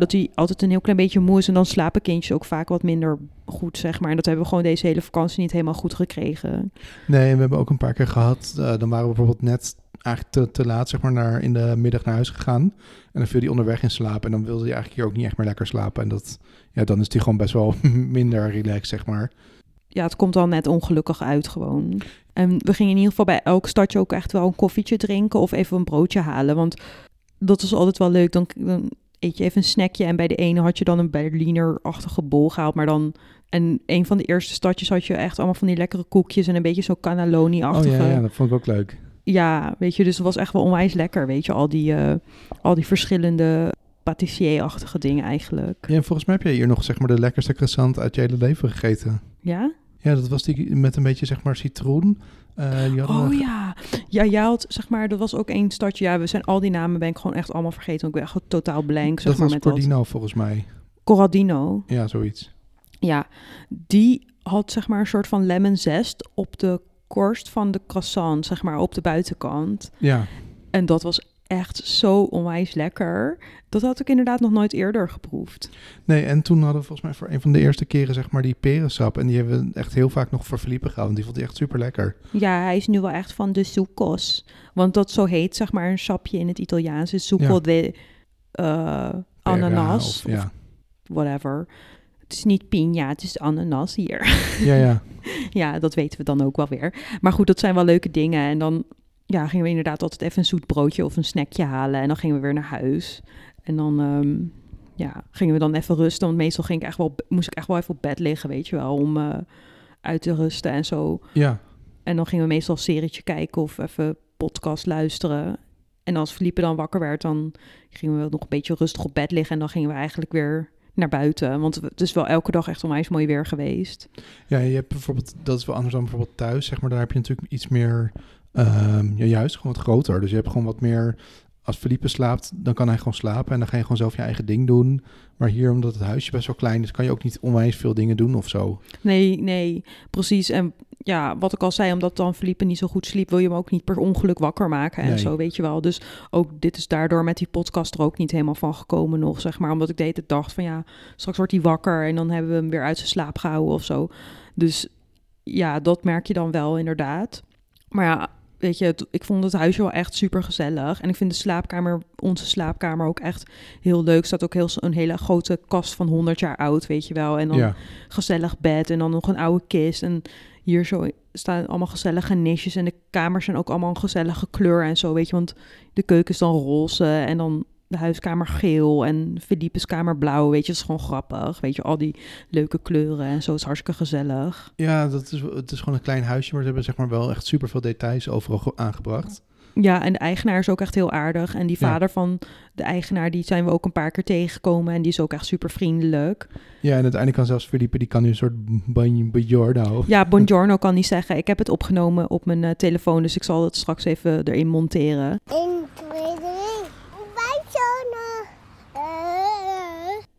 dat hij altijd een heel klein beetje moe is. En dan slapen kindjes ook vaak wat minder goed, zeg maar. En dat hebben we gewoon deze hele vakantie niet helemaal goed gekregen. Nee, en we hebben ook een paar keer gehad, eh, dan waren we bijvoorbeeld net eigenlijk te, te laat, zeg maar, naar, in de middag naar huis gegaan. En dan viel hij onderweg in slaap en dan wilde hij eigenlijk hier ook niet echt meer lekker slapen. En dat, ja, dan is hij gewoon best wel minder relaxed, zeg maar. ja, het komt dan net ongelukkig uit gewoon. En we gingen in ieder geval bij elk stadje ook echt wel een koffietje drinken of even een broodje halen. Want dat is altijd wel leuk. Dan, dan eet je even een snackje en bij de ene had je dan een Berliner-achtige bol gehaald. Maar dan, en een van de eerste stadjes had je echt allemaal van die lekkere koekjes en een beetje zo Oh cannelloni-achtige. ja, ja, dat vond ik ook leuk. Ja, weet je, dus het was echt wel onwijs lekker, weet je. Al die, eh, al die verschillende patissier-achtige dingen eigenlijk. Ja, en volgens mij heb jij hier nog, zeg maar, de lekkerste croissant uit je hele leven gegeten. Ja? Ja, dat was die met een beetje, zeg maar, citroen. Hadden Oh ja. Ja, jij had, zeg maar, dat was ook één stadje. Ja, we zijn al die namen ben ik gewoon echt allemaal vergeten. want Ik ben echt totaal blank, zeg dat maar, was met dat. Cordino, volgens mij. Corradino. Ja, zoiets. Ja, die had, zeg maar, een soort van lemon zest op de korst van de croissant, zeg maar, op de buitenkant. Ja, En dat was echt zo onwijs lekker. Dat had ik inderdaad nog nooit eerder geproefd. nee, en toen hadden we volgens mij voor een van de eerste keren, zeg maar, die perensap. En die hebben we echt heel vaak nog voor Felipe gehouden. Die vond hij echt super lekker. Ja, hij is nu wel echt van de succos. Want dat zo heet, zeg maar, een sapje in het Italiaans is succo Ja. de eh, ananas. Of, ja. whatever. Het is niet piña, het is ananas hier. ja, ja. ja, dat weten we dan ook wel weer. Maar goed, dat zijn wel leuke dingen. En dan ja, gingen we inderdaad altijd even een zoet broodje of een snackje halen. En dan gingen we weer naar huis. En dan, ehm, ja, gingen we dan even rusten. Want meestal ging ik echt wel, moest ik echt wel even op bed liggen, weet je wel, om eh, uit te rusten en zo. Ja, En dan gingen we meestal een serietje kijken of even podcast luisteren. En als Felipe dan wakker werd, dan gingen we nog een beetje rustig op bed liggen. En dan gingen we eigenlijk weer naar buiten. Want het is wel elke dag echt onwijs mooi weer geweest. ja, je hebt bijvoorbeeld, dat is wel anders dan bijvoorbeeld thuis, zeg maar. Daar heb je natuurlijk iets meer, ehm, ja, juist gewoon wat groter. Dus je hebt gewoon wat meer, als Felipe slaapt, dan kan hij gewoon slapen en dan ga je gewoon zelf je eigen ding doen. Maar hier, omdat het huisje best wel klein is, kan je ook niet onwijs veel dingen doen of zo. Nee, nee, precies. En ja, wat ik al zei, omdat dan Felipe niet zo goed sliep, wil je hem ook niet per ongeluk wakker maken en Nee. zo, weet je wel. Dus ook dit is daardoor met die podcast er ook niet helemaal van gekomen nog, zeg maar. Omdat ik de hele tijd dacht van ja, straks wordt hij wakker en dan hebben we hem weer uit zijn slaap gehouden of zo. Dus ja, dat merk je dan wel inderdaad. Maar ja, weet je, het- ik vond het huisje wel echt super gezellig. En ik vind de slaapkamer, onze slaapkamer ook echt heel leuk. Er staat ook heel, een hele grote kast van 100 jaar oud, weet je wel. En dan Ja, gezellig bed en dan nog een oude kist. En hier zo staan allemaal gezellige nisjes. En de kamers zijn ook allemaal een gezellige kleur en zo, weet je. Want de keuken is dan roze en dan de huiskamer geel en Philippe's kamer blauw, weet je. Dat is gewoon grappig, weet je. Al die leuke kleuren en zo is hartstikke gezellig. ja dat is, het is gewoon een klein huisje, maar ze hebben zeg maar wel echt super veel details overal ge- aangebracht. Ja, en de eigenaar is ook echt heel aardig. En die Ja. vader van de eigenaar, die zijn we ook een paar keer tegengekomen. En die is ook echt super vriendelijk. Ja, en uiteindelijk kan zelfs Felipe, die kan nu een soort bajordo. Ja, buongiorno kan hij zeggen. Ik heb het opgenomen op mijn eh, telefoon, dus ik zal het straks even erin monteren. 1, 2, 3. Bij zo'n.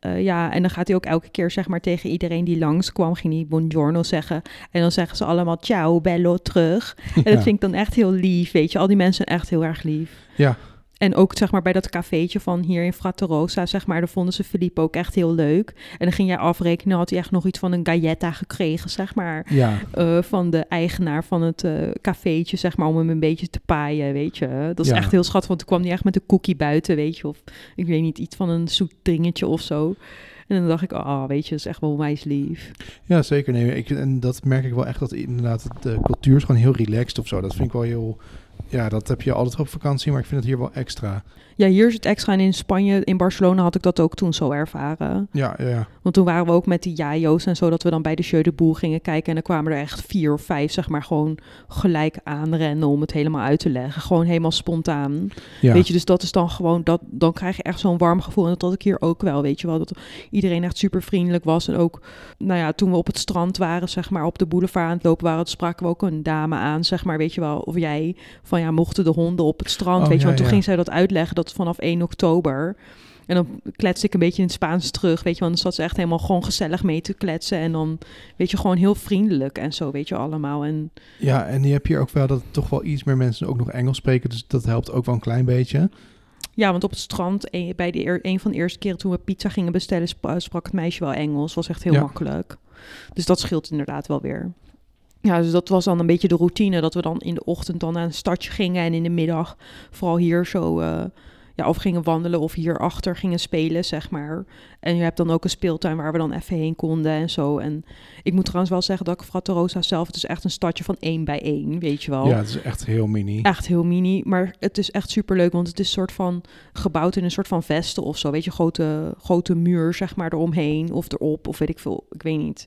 Eh, ja, en dan gaat hij ook elke keer zeg maar tegen iedereen die langskwam, ging hij buongiorno zeggen. En dan zeggen ze allemaal ciao, bello, terug. En dat vind ik dan echt heel lief, weet je. Al die mensen zijn echt heel erg lief. Ja. En ook zeg maar bij dat cafeetje van hier in Fratterosa, zeg maar, daar vonden ze Filippo ook echt heel leuk. En dan ging jij afrekenen, had hij echt nog iets van een galletta gekregen, zeg maar. Ja, eh, van de eigenaar van het eh cafeetje, zeg maar, om hem een beetje te paaien, weet je. Dat is Ja. echt heel schattig, want toen kwam hij echt met een cookie buiten, weet je. Of ik weet niet, iets van een zoet dingetje of zo. En dan dacht ik, oh, weet je, dat is echt wel wijs lief. ja zeker. Nee, ik, en dat merk ik wel echt, dat inderdaad de cultuur is gewoon heel relaxed of zo. Dat vind ik wel heel... Ja, dat heb je altijd op vakantie, maar ik vind het hier wel extra. Ja, hier is het extra en in Spanje, in Barcelona had ik dat ook toen zo ervaren. Ja, ja, ja. Want toen waren we ook met die jajo's en zo, dat we dan bij de Jeu de Boel gingen kijken. En dan kwamen er echt vier of vijf, zeg maar, gewoon gelijk aanrennen om het helemaal uit te leggen. Gewoon helemaal spontaan. ja. Weet je, dus dat is dan gewoon, dat, dan krijg je echt zo'n warm gevoel. En dat had ik hier ook wel, weet je wel. Dat iedereen echt super vriendelijk was. En ook, nou ja, toen we op het strand waren, zeg maar, op de boulevard aan het lopen waren, spraken we ook een dame aan, zeg maar, weet je wel. Of jij, van ja, mochten de honden op het strand, Oh, weet je. Want toen ging zij dat uitleggen, dat vanaf 1 oktober... En dan kletste ik een beetje in het Spaans terug, weet je. Want dan zat ze echt helemaal gewoon gezellig mee te kletsen. En dan, weet je, gewoon heel vriendelijk en zo, weet je, allemaal. En ja, en je hebt hier ook wel dat toch wel iets meer mensen ook nog Engels spreken. Dus dat helpt ook wel een klein beetje. Ja, want op het strand, een, bij de een van de eerste keren toen we pizza gingen bestellen, sp- sprak het meisje wel Engels. Was echt heel Ja. makkelijk. Dus dat scheelt inderdaad wel weer. Ja, dus dat was dan een beetje de routine. Dat we dan in de ochtend dan naar een stadje gingen en in de middag vooral hier zo... eh, ja, of gingen wandelen of hierachter gingen spelen, zeg maar. En je hebt dan ook een speeltuin waar we dan even heen konden en zo. En ik moet trouwens wel zeggen dat ik Fratterosa zelf... Het is echt een stadje van één bij één, weet je wel Ja, het is echt heel mini. echt heel mini. Maar het is echt super leuk, want het is soort van gebouwd in een soort van vesten of zo. Weet je, grote, grote muur, zeg maar, eromheen of erop, of weet ik veel, ik weet niet.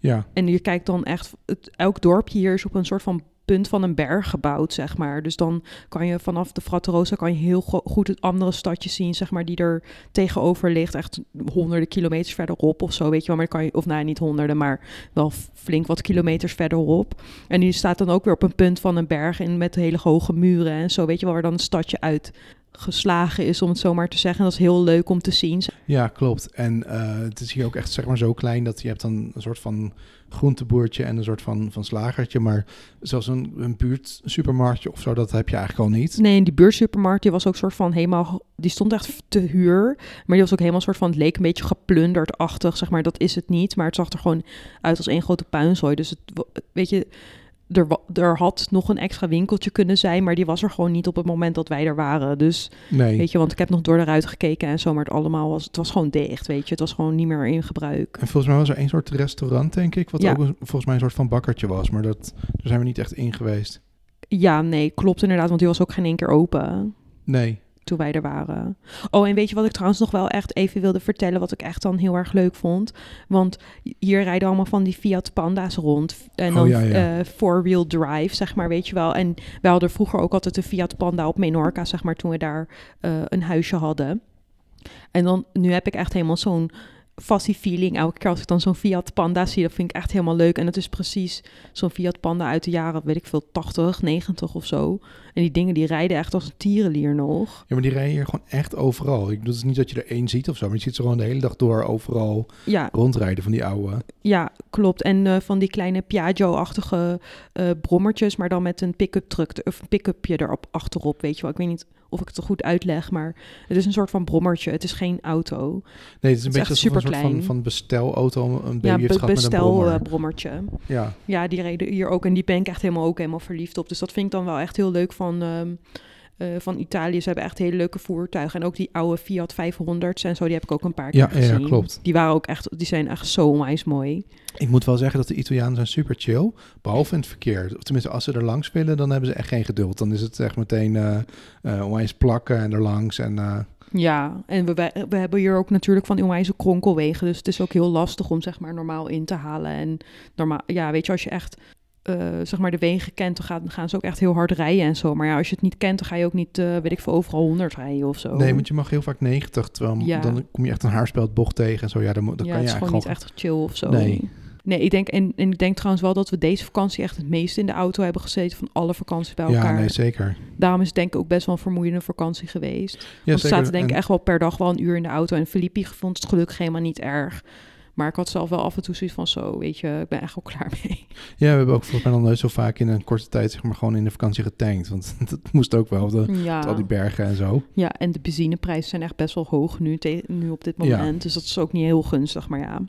Ja, En je kijkt dan echt, het, elk dorpje hier is op een soort van punt van een berg gebouwd, zeg maar. Dus dan kan je vanaf de Fratterosa kan je heel go- goed het andere stadje zien, zeg maar, die er tegenover ligt. Echt honderden kilometers verderop of zo, weet je wel. Maar kan je, of nou, niet honderden, maar wel flink wat kilometers verderop. En die staat dan ook weer op een punt van een berg in met hele hoge muren en zo, weet je wel, waar dan een stadje uit geslagen is, om het zo maar te zeggen. Dat is heel leuk om te zien. ja, klopt. En eh, het is hier ook echt zeg maar zo klein dat je hebt dan een soort van groenteboertje en een soort van, van slagertje. Maar zelfs een, een buurt supermarktje of zo, dat heb je eigenlijk al niet. Nee, en die buurtsupermarkt, die was ook soort van helemaal... Die stond echt te huur. Maar die was ook helemaal soort van... Het leek een beetje geplunderd-achtig, zeg maar. Dat is het niet. Maar het zag er gewoon uit als één grote puinzooi. Dus het, weet je... Er, er had nog een extra winkeltje kunnen zijn, maar die was er gewoon niet op het moment dat wij er waren. Dus Nee. weet je, want ik heb nog door de ruit gekeken en zo, maar het allemaal was, het was gewoon dicht, weet je. Het was gewoon niet meer in gebruik. En volgens mij was er één soort restaurant, denk ik, wat Ja. ook een- volgens mij een soort van bakkertje was. Maar dat, daar zijn we niet echt in geweest. Ja, nee, klopt inderdaad, want die was ook geen één keer open. Nee. Toen wij er waren. Oh, en weet je wat ik trouwens nog wel echt even wilde vertellen, wat ik echt dan heel erg leuk vond? Want hier rijden allemaal van die Fiat Panda's rond. En Oh, dan ja, ja. eh, four-wheel drive, zeg maar, weet je wel. En wij hadden vroeger ook altijd een Fiat Panda op Menorca, zeg maar, toen we daar eh, een huisje hadden. En dan, nu heb ik echt helemaal zo'n fascie feeling. Elke keer als ik dan zo'n Fiat Panda zie, dat vind ik echt helemaal leuk. En dat is precies zo'n Fiat Panda uit de jaren, weet ik veel, 80, 90 of zo. En die dingen die rijden echt als een tierenlier nog. Ja, maar die rijden hier gewoon echt overal. Ik bedoel, het is niet dat je er één ziet of zo, maar je ziet ze gewoon de hele dag door overal Ja, rondrijden van die oude. ja klopt. En eh, van die kleine Piaggio-achtige eh, brommertjes, maar dan met een pick-up truck, of een pick-upje erop achterop, weet je wel. Ik weet niet of ik het er goed uitleg, maar het is een soort van brommertje. Het is geen auto. Nee, het is een Het beetje een soort van, van bestelauto een baby ja, be- gehad met een bestel eh, brommertje. ja. Ja, die reden hier ook. En die ben ik echt helemaal ook helemaal verliefd op. Dus dat vind ik dan wel echt heel leuk van, ehm, eh, van Italië. Ze hebben echt hele leuke voertuigen. En ook die oude Fiat 500's en zo, die heb ik ook een paar keer Ja, ja, ja, gezien. klopt. Die waren ook echt, die zijn echt zo onwijs mooi. Ik moet wel zeggen dat de Italianen zijn super chill, behalve in het verkeer. Of tenminste, als ze er langs willen, dan hebben ze echt geen geduld. Dan is het echt meteen eh eh, onwijs plakken en er langs. En, Ja, en we, we, we hebben hier ook natuurlijk van die onwijze kronkelwegen. Dus het is ook heel lastig om zeg maar normaal in te halen. En normaal, ja, weet je, als je echt eh, zeg maar de wegen kent, dan gaan, dan gaan ze ook echt heel hard rijden en zo. Maar ja, als je het niet kent, dan ga je ook niet, eh, weet ik veel, overal 100 rijden of zo. Nee, want je mag heel vaak 90, terwijl Ja. dan kom je echt een haarspeld tegen en zo. Ja, dan, dan ja, kan het je is gewoon eigenlijk niet echt chill of zo. Nee. Nee, ik denk, en, en ik denk trouwens wel dat we deze vakantie echt het meest in de auto hebben gezeten van alle vakanties bij Ja, elkaar. nee, zeker. Daarom is het denk ik ook best wel een vermoeiende vakantie geweest. Ja, Want we zaten denk ik En- echt wel per dag wel een uur in de auto. En Filippi vond het gelukkig helemaal niet erg. Maar ik had zelf wel af en toe zoiets van zo, weet je, ik ben echt wel klaar mee. Ja, we hebben ook volgens mij nog nooit zo vaak in een korte tijd zeg maar gewoon in de vakantie getankt. Want dat moest ook wel, de, Ja, al die bergen en zo. ja en de benzineprijzen zijn echt best wel hoog nu, te- nu op dit Ja. moment. Dus dat is ook niet heel gunstig, maar ja.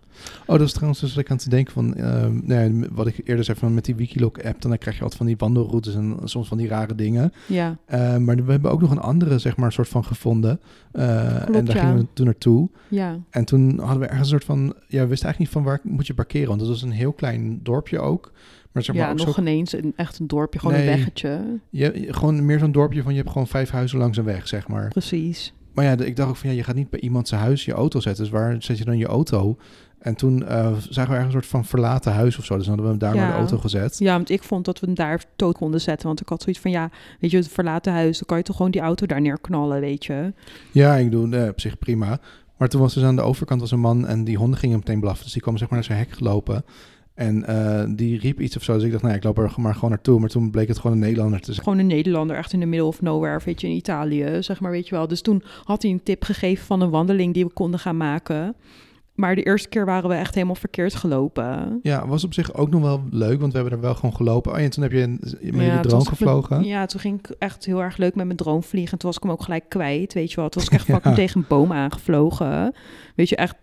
Oh, dat is trouwens dus wat ik aan te denken van, ehm, nee, wat ik eerder zei van met die Wikiloc app, dan krijg je altijd van die wandelroutes en soms van die rare dingen. Ja, Eh, maar we hebben ook nog een andere, zeg maar, soort van gevonden. Eh, en daar ja. gingen we toen naartoe. ja, En toen hadden we ergens een soort van, ja, we wisten eigenlijk niet van waar moet je parkeren. Want het was een heel klein dorpje ook. Maar zeg maar ja ook nog zo, ineens een, echt een dorpje, gewoon Nee. een weggetje. je, gewoon meer zo'n dorpje van je hebt gewoon vijf huizen langs een weg, zeg maar. Precies. Maar ja, ik dacht ook van ja, je gaat niet bij iemand zijn huis je auto zetten. Dus waar zet je dan je auto? En toen eh, zagen we ergens een soort van verlaten huis of zo. Dus dan hadden we hem daar Ja. de auto gezet. Ja, want ik vond dat we hem daar dood konden zetten. Want ik had zoiets van, ja, weet je, het verlaten huis, dan kan je toch gewoon die auto daar neerknallen, weet je. Ja, ik doe eh, op zich prima. Maar toen was dus aan de overkant was een man en die honden gingen meteen blaffen. Dus die kwam zeg maar naar zijn hek gelopen. En eh, die riep iets of zo. Dus ik dacht, nou ja, ik loop er maar gewoon naartoe. Maar toen bleek het gewoon een Nederlander te zijn. Gewoon een Nederlander, echt in de middle of nowhere, weet je, in Italië, zeg maar, weet je wel. Dus toen had hij een tip gegeven van een wandeling die we konden gaan maken. Maar de eerste keer waren we echt helemaal verkeerd gelopen. Ja, was op zich ook nog wel leuk, want we hebben er wel gewoon gelopen. Oh en toen heb je een- met je drone gevlogen. ja, toen ging ik echt heel erg leuk met mijn drone vliegen. En toen was ik hem ook gelijk kwijt, weet je wel. Toen was ik echt Ja. tegen een boom aangevlogen. Weet je, echt,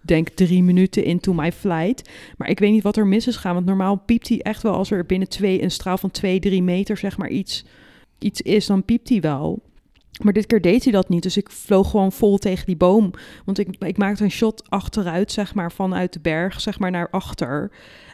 denk drie minuten into my flight. Maar ik weet niet wat er mis is gaan. Want normaal piept hij echt wel als er binnen twee, een straal van twee, drie meter, zeg maar, iets, iets is. Dan piept hij wel. Maar dit keer deed hij dat niet. Dus ik vloog gewoon vol tegen die boom. Want ik, ik maakte een shot achteruit, zeg maar, vanuit de berg, zeg maar, naar achter.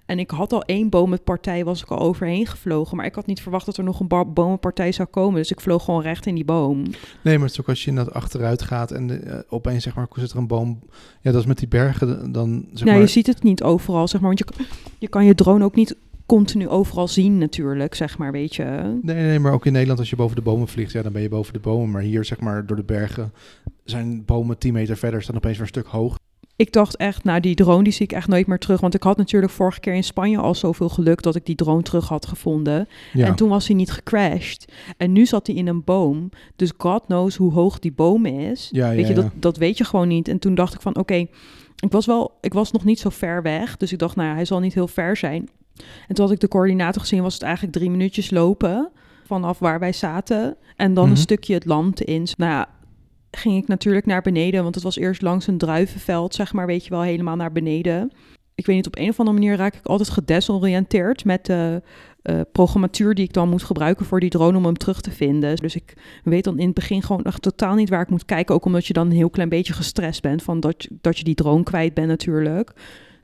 En ik had al één bomenpartij, was ik al overheen gevlogen. Maar ik had niet verwacht dat er nog een bomenpartij zou komen. Dus ik vloog gewoon recht in die boom. Nee, maar het is ook als je inderdaad achteruit gaat en eh, opeens zeg maar, zit er een boom. Ja, dat is met die bergen dan zeg nou, maar... je ziet het niet overal, zeg maar. Want je, je kan je drone ook niet continu overal zien natuurlijk, zeg maar, weet je. Nee, nee, maar ook in Nederland als je boven de bomen vliegt, ja, dan ben je boven de bomen. Maar hier zeg maar door de bergen zijn bomen 10 meter verder, staan opeens weer een stuk hoog. Ik dacht echt, nou die drone die zie ik echt nooit meer terug. Want ik had natuurlijk vorige keer in Spanje al zoveel geluk dat ik die drone terug had gevonden. Ja, En toen was hij niet gecrashed. En nu zat hij in een boom. Dus God knows hoe hoog die boom is. ja, ja, weet je, dat, dat weet je gewoon niet. En toen dacht ik van, oké, ik was wel, ik was nog niet zo ver weg. Dus ik dacht, nou ja, hij zal niet heel ver zijn. En toen had ik de coördinaten gezien, was het eigenlijk drie minuutjes lopen vanaf waar wij zaten. En dan Mhm. een stukje het land in. Nou ja, ging ik natuurlijk naar beneden, want het was eerst langs een druivenveld, zeg maar, weet je wel, helemaal naar beneden. Ik weet niet, op een of andere manier raak ik altijd gedesoriënteerd met de eh, programmatuur die ik dan moet gebruiken voor die drone om hem terug te vinden. Dus ik weet dan in het begin gewoon echt totaal niet waar ik moet kijken, ook omdat je dan een heel klein beetje gestrest bent van dat je, dat je die drone kwijt bent natuurlijk.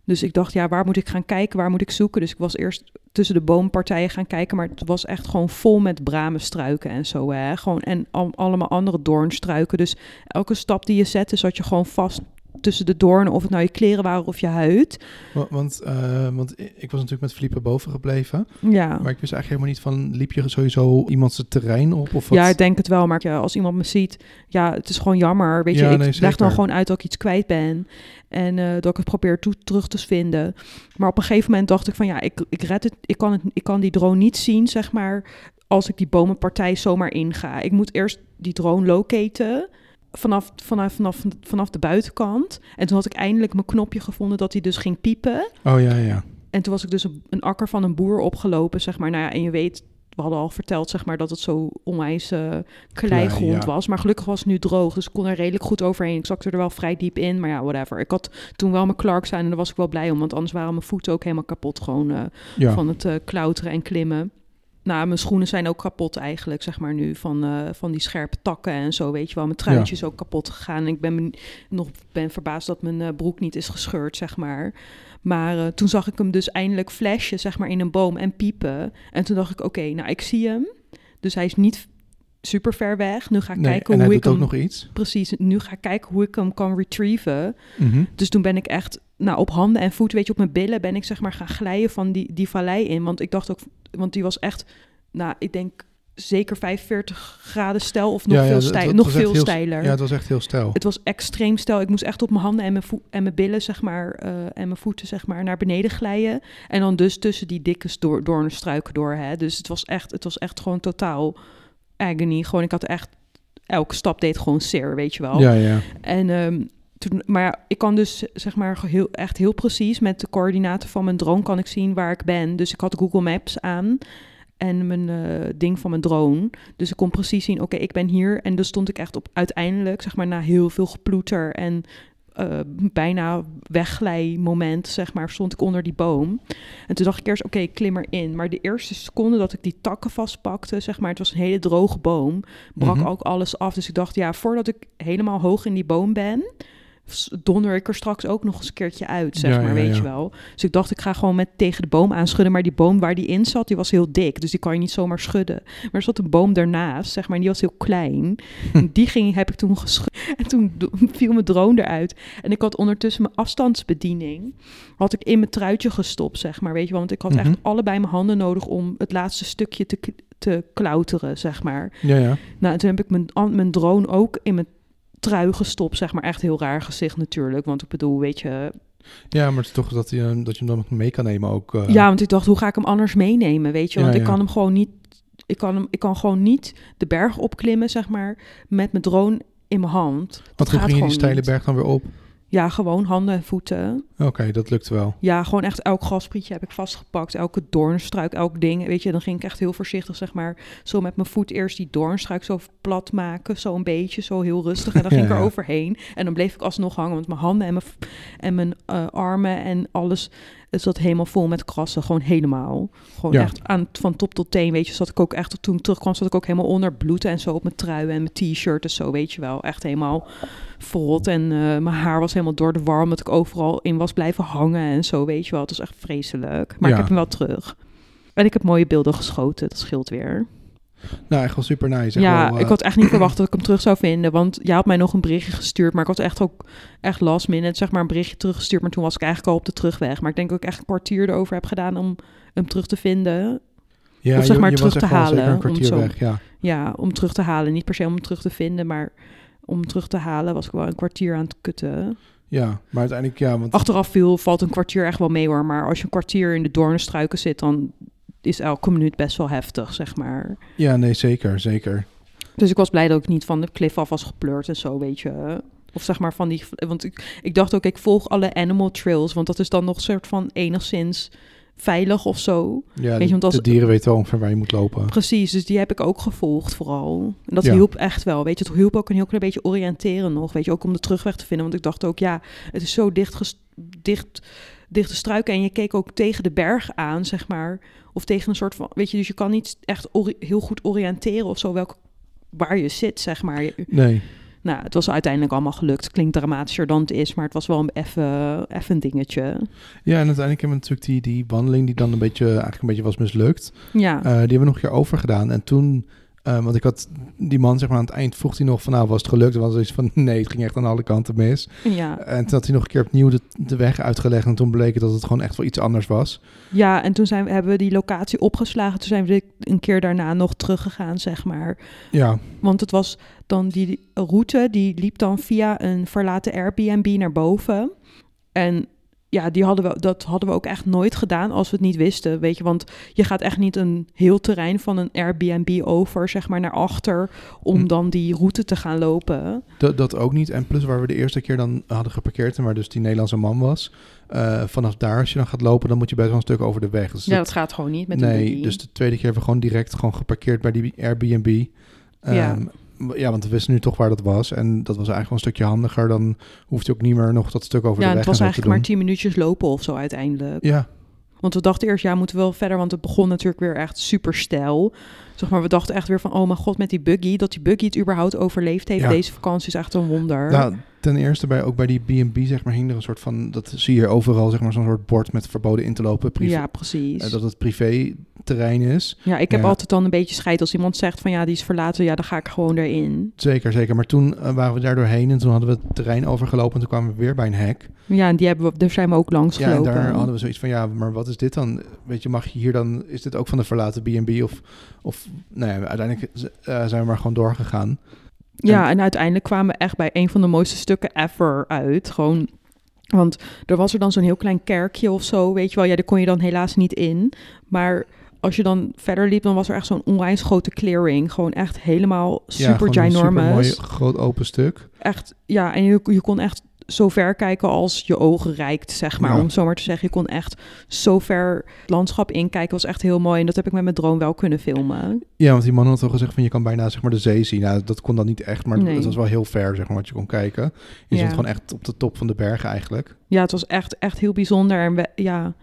Dus ik dacht, ja, waar moet ik gaan kijken? Waar moet ik zoeken? Dus ik was eerst tussen de boompartijen gaan kijken, maar het was echt gewoon vol met bramenstruiken en zo. Hè? Gewoon, en al- allemaal andere doornstruiken. Dus elke stap die je zette, zat je gewoon vast tussen de doornen, of het nou je kleren waren of je huid. Wa- Want, eh, want ik was natuurlijk met Felipe boven gebleven. Ja. Maar ik wist eigenlijk helemaal niet van, liep je sowieso iemands terrein op? Of wat? Ja, ik denk het wel. Maar ja, als iemand me ziet, ja, het is gewoon jammer. Weet je, ik nee, leg dan gewoon uit dat ik iets kwijt ben. En eh, dat ik het probeer toe, terug te vinden. Maar op een gegeven moment dacht ik van ja, ik, ik red het. Ik kan, het, ik kan die drone niet zien, zeg maar, als ik die bomenpartij zomaar inga. Ik moet eerst die drone locaten. Vanaf, vanaf, vanaf, vanaf de buitenkant. En toen had ik eindelijk mijn knopje gevonden dat hij dus ging piepen. Oh ja, ja. En toen was ik dus een, een akker van een boer opgelopen, zeg maar. Nou ja, en je weet, we hadden al verteld, zeg maar, dat het zo onwijs eh kleigrond ja. was. Maar gelukkig was het nu droog, dus ik kon er redelijk goed overheen. Ik zakte er wel vrij diep in, maar ja, whatever. Ik had toen wel mijn Clarks aan en daar was ik wel blij om, want anders waren mijn voeten ook helemaal kapot, gewoon eh, ja. van het eh, klauteren en klimmen. Nou, mijn schoenen zijn ook kapot eigenlijk, zeg maar nu, van, eh, van die scherpe takken en zo, weet je wel. Mijn truitje is ook kapot gegaan. En ik ben ben- nog ben verbaasd dat mijn eh, broek niet is gescheurd, zeg maar. Maar eh, toen zag ik hem dus eindelijk flashen, zeg maar, in een boom en piepen. En toen dacht ik, oké, nou, ik zie hem. Dus hij is niet super ver weg. Nu ga ik Nee, kijken en hoe ik hem... nog iets. Precies, nu ga ik kijken hoe ik hem kan retrieven. Mhm. Dus toen ben ik echt, nou, op handen en voeten, weet je, op mijn billen ben ik zeg maar gaan glijden van die, die vallei in. Want ik dacht ook, want die was echt, nou, ik denk zeker 45 graden stijl of nog Ja, veel, stijl, nog veel heel- steiler. Ja, het was echt heel stijl. Het was extreem stijl. Ik moest echt op mijn handen en mijn, en mijn billen, zeg maar, eh, en mijn voeten, zeg maar, naar beneden glijden. En dan dus tussen die dikke door, doornstruiken door, hè. Dus het was echt, het was echt gewoon totaal agony. Gewoon, ik had echt, elke stap deed gewoon zeer, weet je wel. Ja, ja. En ehm, toen, maar ik kan dus zeg maar heel, echt heel precies met de coördinaten van mijn drone kan ik zien waar ik ben. Dus ik had Google Maps aan en mijn eh, ding van mijn drone. Dus ik kon precies zien, oké, ik ben hier. En dus stond ik echt op uiteindelijk, zeg maar na heel veel geploeter en eh, bijna wegglij-moment, zeg maar, stond ik onder die boom. En toen dacht ik eerst, oké, ik klim erin. Maar de eerste seconde dat ik die takken vastpakte, zeg maar, het was een hele droge boom, brak Mhm. ook alles af. Dus ik dacht, ja, voordat ik helemaal hoog in die boom ben, donder ik er straks ook nog eens een keertje uit, zeg Ja, maar, ja, weet ja. je wel. Dus ik dacht, ik ga gewoon met tegen de boom aanschudden. Maar die boom waar die in zat, die was heel dik. Dus die kan je niet zomaar schudden. Maar er zat een boom daarnaast, zeg maar, en die was heel klein. Hm. Die ging, heb ik toen geschud. En toen viel mijn drone eruit. En ik had ondertussen mijn afstandsbediening, had ik in mijn truitje gestopt, zeg maar, weet je wel. Want ik had Mhm. echt allebei mijn handen nodig om het laatste stukje te, te klauteren, zeg maar. Ja, ja. Nou, en toen heb ik mijn, mijn drone ook in mijn trui gestopt, zeg maar. Echt heel raar gezicht natuurlijk, want ik bedoel, weet je... Ja, maar het is toch dat je, dat je hem dan mee kan nemen ook. eh. Ja, want ik dacht, hoe ga ik hem anders meenemen, weet je? Want Ja, ik ja. kan hem gewoon niet... Ik kan, hem, ik kan gewoon niet de berg opklimmen, zeg maar, met mijn drone in mijn hand. Dat Want hoe gaat ging je die steile berg dan weer op? Ja, gewoon handen en voeten. Oké, dat lukt wel. Ja, gewoon echt elk grasprietje heb ik vastgepakt. Elke doornstruik, elk ding. Weet je, dan ging ik echt heel voorzichtig, zeg maar, zo met mijn voet eerst die doornstruik zo plat maken. Zo een beetje, zo heel rustig. En dan ging ik er overheen. En dan bleef ik alsnog hangen, want mijn handen en mijn, en mijn eh, armen en alles... Het zat helemaal vol met krassen, gewoon helemaal. Gewoon Ja. echt aan, van top tot teen, weet je. Zat ik ook echt, toen terugkwam, zat ik ook helemaal onder bloed en zo op mijn trui en mijn t-shirt en zo, weet je wel. Echt helemaal verrot en eh, mijn haar was helemaal door de warm, dat ik overal in was blijven hangen en zo, weet je wel. Het was echt vreselijk. Maar Ja. ik heb hem wel terug. En ik heb mooie beelden geschoten, dat scheelt weer. Nou, echt wel super nice. Ja, wel, eh, ik had echt niet verwacht dat ik hem terug zou vinden. Want jij had mij nog een berichtje gestuurd. Maar ik had echt ook echt last minute zeg maar, een berichtje teruggestuurd. Maar toen was ik eigenlijk al op de terugweg. Maar ik denk dat ik echt een kwartier erover heb gedaan om hem terug te vinden. ja, of zeg maar je terug te halen, een om zo- weg, ja. Ja, om terug te halen. Niet per se om hem terug te vinden, maar om hem terug te halen was ik wel een kwartier aan het kutten. Ja, maar uiteindelijk, ja, want Achteraf viel, valt een kwartier echt wel mee hoor. Maar als je een kwartier in de doornstruiken zit, dan is elke minuut best wel heftig, zeg maar. ja, nee, zeker, zeker. Dus ik was blij dat ik niet van de klif af was gepleurd en zo, weet je. Of zeg maar van die... Want ik, ik dacht ook, ik volg alle animal trails. Want dat is dan nog een soort van enigszins veilig of zo. Ja, je, de, want als- de dieren weten wel ongeveer waar je moet lopen. Precies, dus die heb ik ook gevolgd vooral. En dat Ja. hielp echt wel, weet je. Het hielp ook een heel klein beetje oriënteren nog, weet je. Ook om de terugweg te vinden. Want ik dacht ook, ja, het is zo dicht, ges- dicht, dichte struiken. En je keek ook tegen de berg aan, zeg maar. Of tegen een soort van, weet je. Dus je kan niet echt heel goed oriënteren of zo welk, waar je zit, zeg maar. Nee, Nou, het was uiteindelijk allemaal gelukt. Klinkt dramatischer dan het is, maar het was wel een even, even een dingetje. Ja, en uiteindelijk hebben we natuurlijk die, die wandeling die dan een beetje, eigenlijk een beetje was mislukt. Ja, Eh, die hebben we nog een keer over gedaan. En toen, eh, want ik had die man zeg maar aan het eind vroeg hij nog van nou was het gelukt? En was zoiets van nee, het ging echt aan alle kanten mis. ja. En toen had hij nog een keer opnieuw de, de weg uitgelegd. En toen bleek het dat het gewoon echt wel iets anders was. ja, en toen zijn we, hebben we die locatie opgeslagen. Toen zijn we een keer daarna nog teruggegaan, zeg maar. Ja, Want het was dan die route, die liep dan via een verlaten Airbnb naar boven. En ja, die hadden we, dat hadden we ook echt nooit gedaan als we het niet wisten, weet je. Want je gaat echt niet een heel terrein van een Airbnb over, zeg maar, naar achter... om Hm. dan die route te gaan lopen. dat, dat ook niet. En plus waar we de eerste keer dan hadden geparkeerd en waar dus die Nederlandse man was. eh, vanaf daar, als je dan gaat lopen, dan moet je best wel een stuk over de weg. Dus ja, dat- dat gaat gewoon niet met een nee, dus de tweede keer hebben we gewoon direct gewoon geparkeerd bij die Airbnb. Ja. Ja, want we wisten nu toch waar dat was. En dat was eigenlijk wel een stukje handiger. Dan hoeft je ook niet meer nog dat stuk over ja, de het weg was en zo te eigenlijk maar doen. tien minuutjes lopen of zo uiteindelijk. Ja, Want we dachten eerst, ja, moeten we wel verder, want het begon natuurlijk weer echt super stijl. Zeg maar, we dachten echt weer van, oh mijn god, met die buggy, dat die buggy het überhaupt overleefd heeft Ja. deze vakantie is echt een wonder. nou, ten eerste bij, ook bij die B&B zeg maar hing er een soort van... Dat zie je overal zeg maar zo'n soort bord met verboden in te lopen. Privé, ja, precies. eh, dat het privé terrein is. ja, ik heb ja. altijd dan een beetje scheid als iemand zegt van, ja, die is verlaten, ja, dan ga ik gewoon erin. Zeker, zeker. Maar toen eh, waren we daar doorheen en toen hadden we het terrein overgelopen. En toen kwamen we weer bij een hek. Ja, en die hebben we, daar zijn we ook langs Ja, en gelopen. daar hadden we zoiets van, ja, maar wat is dit dan? Weet je, mag je hier dan, is dit ook van de verlaten B&B? Of, of, nou ja, uiteindelijk eh, zijn we maar gewoon doorgegaan. Ja, en uiteindelijk kwamen we echt bij een van de mooiste stukken ever uit. Gewoon, want er was er dan zo'n heel klein kerkje of zo, weet je wel. Ja, daar kon je dan helaas niet in. Maar als je dan verder liep, dan was er echt zo'n onwijs grote clearing. Gewoon echt helemaal ja, super gewoon een ginormous. supermooi groot open stuk. Echt, ja, en je, je kon echt zo ver kijken als je ogen reikt, zeg maar. Ja. Om zo maar te zeggen, je kon echt zo ver het landschap inkijken. was echt heel mooi. En dat heb ik met mijn drone wel kunnen filmen. Ja, want die man had al gezegd van je kan bijna zeg maar de zee zien. Nou, dat kon dan niet echt, maar Nee. het was wel heel ver zeg maar wat je kon kijken. Je Ja. gewoon echt op de top van de bergen eigenlijk. Ja, het was echt, echt heel bijzonder. En we, ja,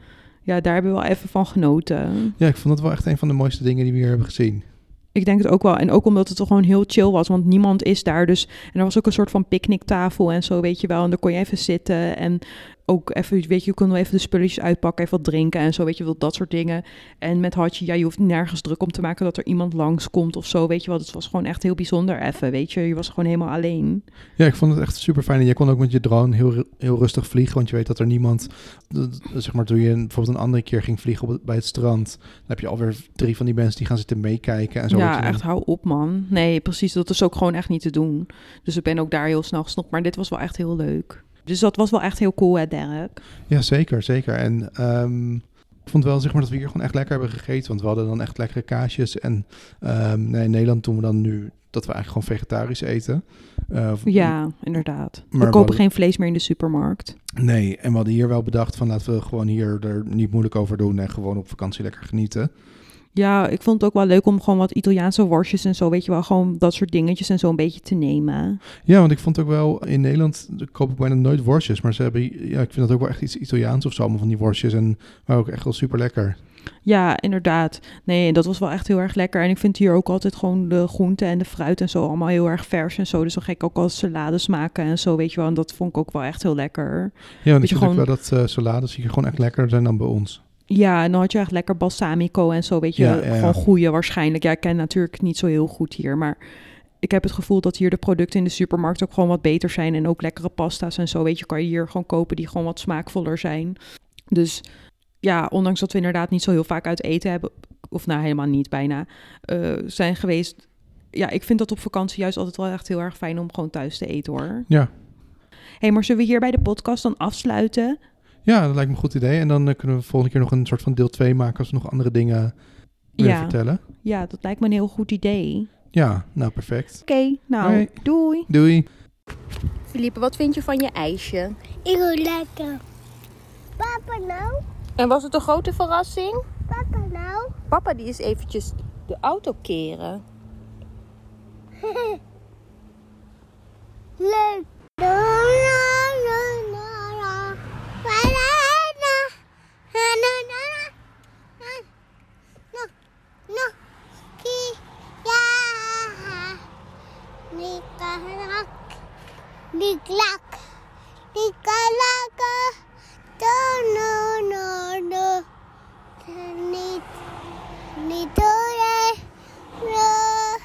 ja, daar hebben we wel even van genoten. Ja, ik vond het wel echt een van de mooiste dingen die we hier hebben gezien. Ik denk het ook wel. En ook omdat het gewoon heel chill was. Want niemand is daar. Dus. En er was ook een soort van picknicktafel en zo, weet je wel. En daar kon je even zitten. En ook even, weet je, je kon wel even de spulletjes uitpakken. Even wat drinken en zo, weet je wel. Dat soort dingen. En met Hadje, ja, je hoeft nergens druk om te maken dat er iemand langskomt of zo. Weet je wel. Het was gewoon echt heel bijzonder even, weet je. Je was gewoon helemaal alleen. Ja, ik vond het echt super fijn. En jij kon ook met je drone heel, heel rustig vliegen. Want je weet dat er niemand, zeg maar, toen je bijvoorbeeld een andere keer ging vliegen op het- bij het strand. Dan heb je alweer drie van die mensen die gaan zitten meekijken. En zo ja, je echt hou op, man. Nee, precies. Dat is ook gewoon echt niet te doen. Dus ik ben ook daar heel snel gesnopt. Maar dit was wel echt heel leuk. Dus dat was wel echt heel cool, hè, Dirk? Ja, zeker, zeker. En ehm, ik vond wel zeg maar dat we hier gewoon echt lekker hebben gegeten. Want we hadden dan echt lekkere kaasjes. En ehm, nee, in Nederland doen we dan nu dat we eigenlijk gewoon vegetarisch eten. Eh, Ja, inderdaad. Maar we kopen geen vlees meer in de supermarkt. Nee, en we hadden hier wel bedacht van laten we gewoon hier er niet moeilijk over doen. En gewoon op vakantie lekker genieten. Ja, ik vond het ook wel leuk om gewoon wat Italiaanse worstjes en zo, weet je wel, gewoon dat soort dingetjes en zo een beetje te nemen. Ja, want ik vond ook wel in Nederland koop ik bijna nooit worstjes. Maar ze hebben, ja, ik vind dat ook wel echt iets Italiaans of zo. Allemaal van die worstjes. En maar ook echt wel super lekker. Ja, inderdaad. Nee, dat was wel echt heel erg lekker. En ik vind hier ook altijd gewoon de groenten en de fruit en zo allemaal heel erg vers en zo. Dus dan ga ik ook al salades maken en zo, weet je wel. En dat vond ik ook wel echt heel lekker. Ja, want ik vind ook gewoon- wel dat eh, salades hier gewoon echt lekkerder zijn dan bij ons. Ja, en dan had je echt lekker balsamico en zo, weet je. Ja. Gewoon goede waarschijnlijk. Ja, ik ken natuurlijk niet zo heel goed hier, maar ik heb het gevoel dat hier de producten in de supermarkt ook gewoon wat beter zijn. En ook lekkere pasta's en zo, weet je, kan je hier gewoon kopen die gewoon wat smaakvoller zijn. Dus ja, ondanks dat we inderdaad niet zo heel vaak uit eten hebben, of nou helemaal niet bijna, eh, zijn geweest. Ja, ik vind dat op vakantie juist altijd wel echt heel erg fijn om gewoon thuis te eten hoor. Ja. hey, maar zullen we hier bij de podcast dan afsluiten? Ja, dat lijkt me een goed idee. En dan eh, kunnen we volgende keer nog een soort van deel 2 maken als we nog andere dingen willen Ja. vertellen. Ja, dat lijkt me een heel goed idee. Ja, nou perfect. Oké, nou, doei. Doei. Philippe, wat vind je van je ijsje? Ik wil lekker. Papa nou? En was het een grote verrassing? Papa nou? Papa die is eventjes de auto keren. Leuk. No, no, no, no. No, no. Kia. Nikalak. Niklak. Nikalak. No, no, no, ni Nidore. No.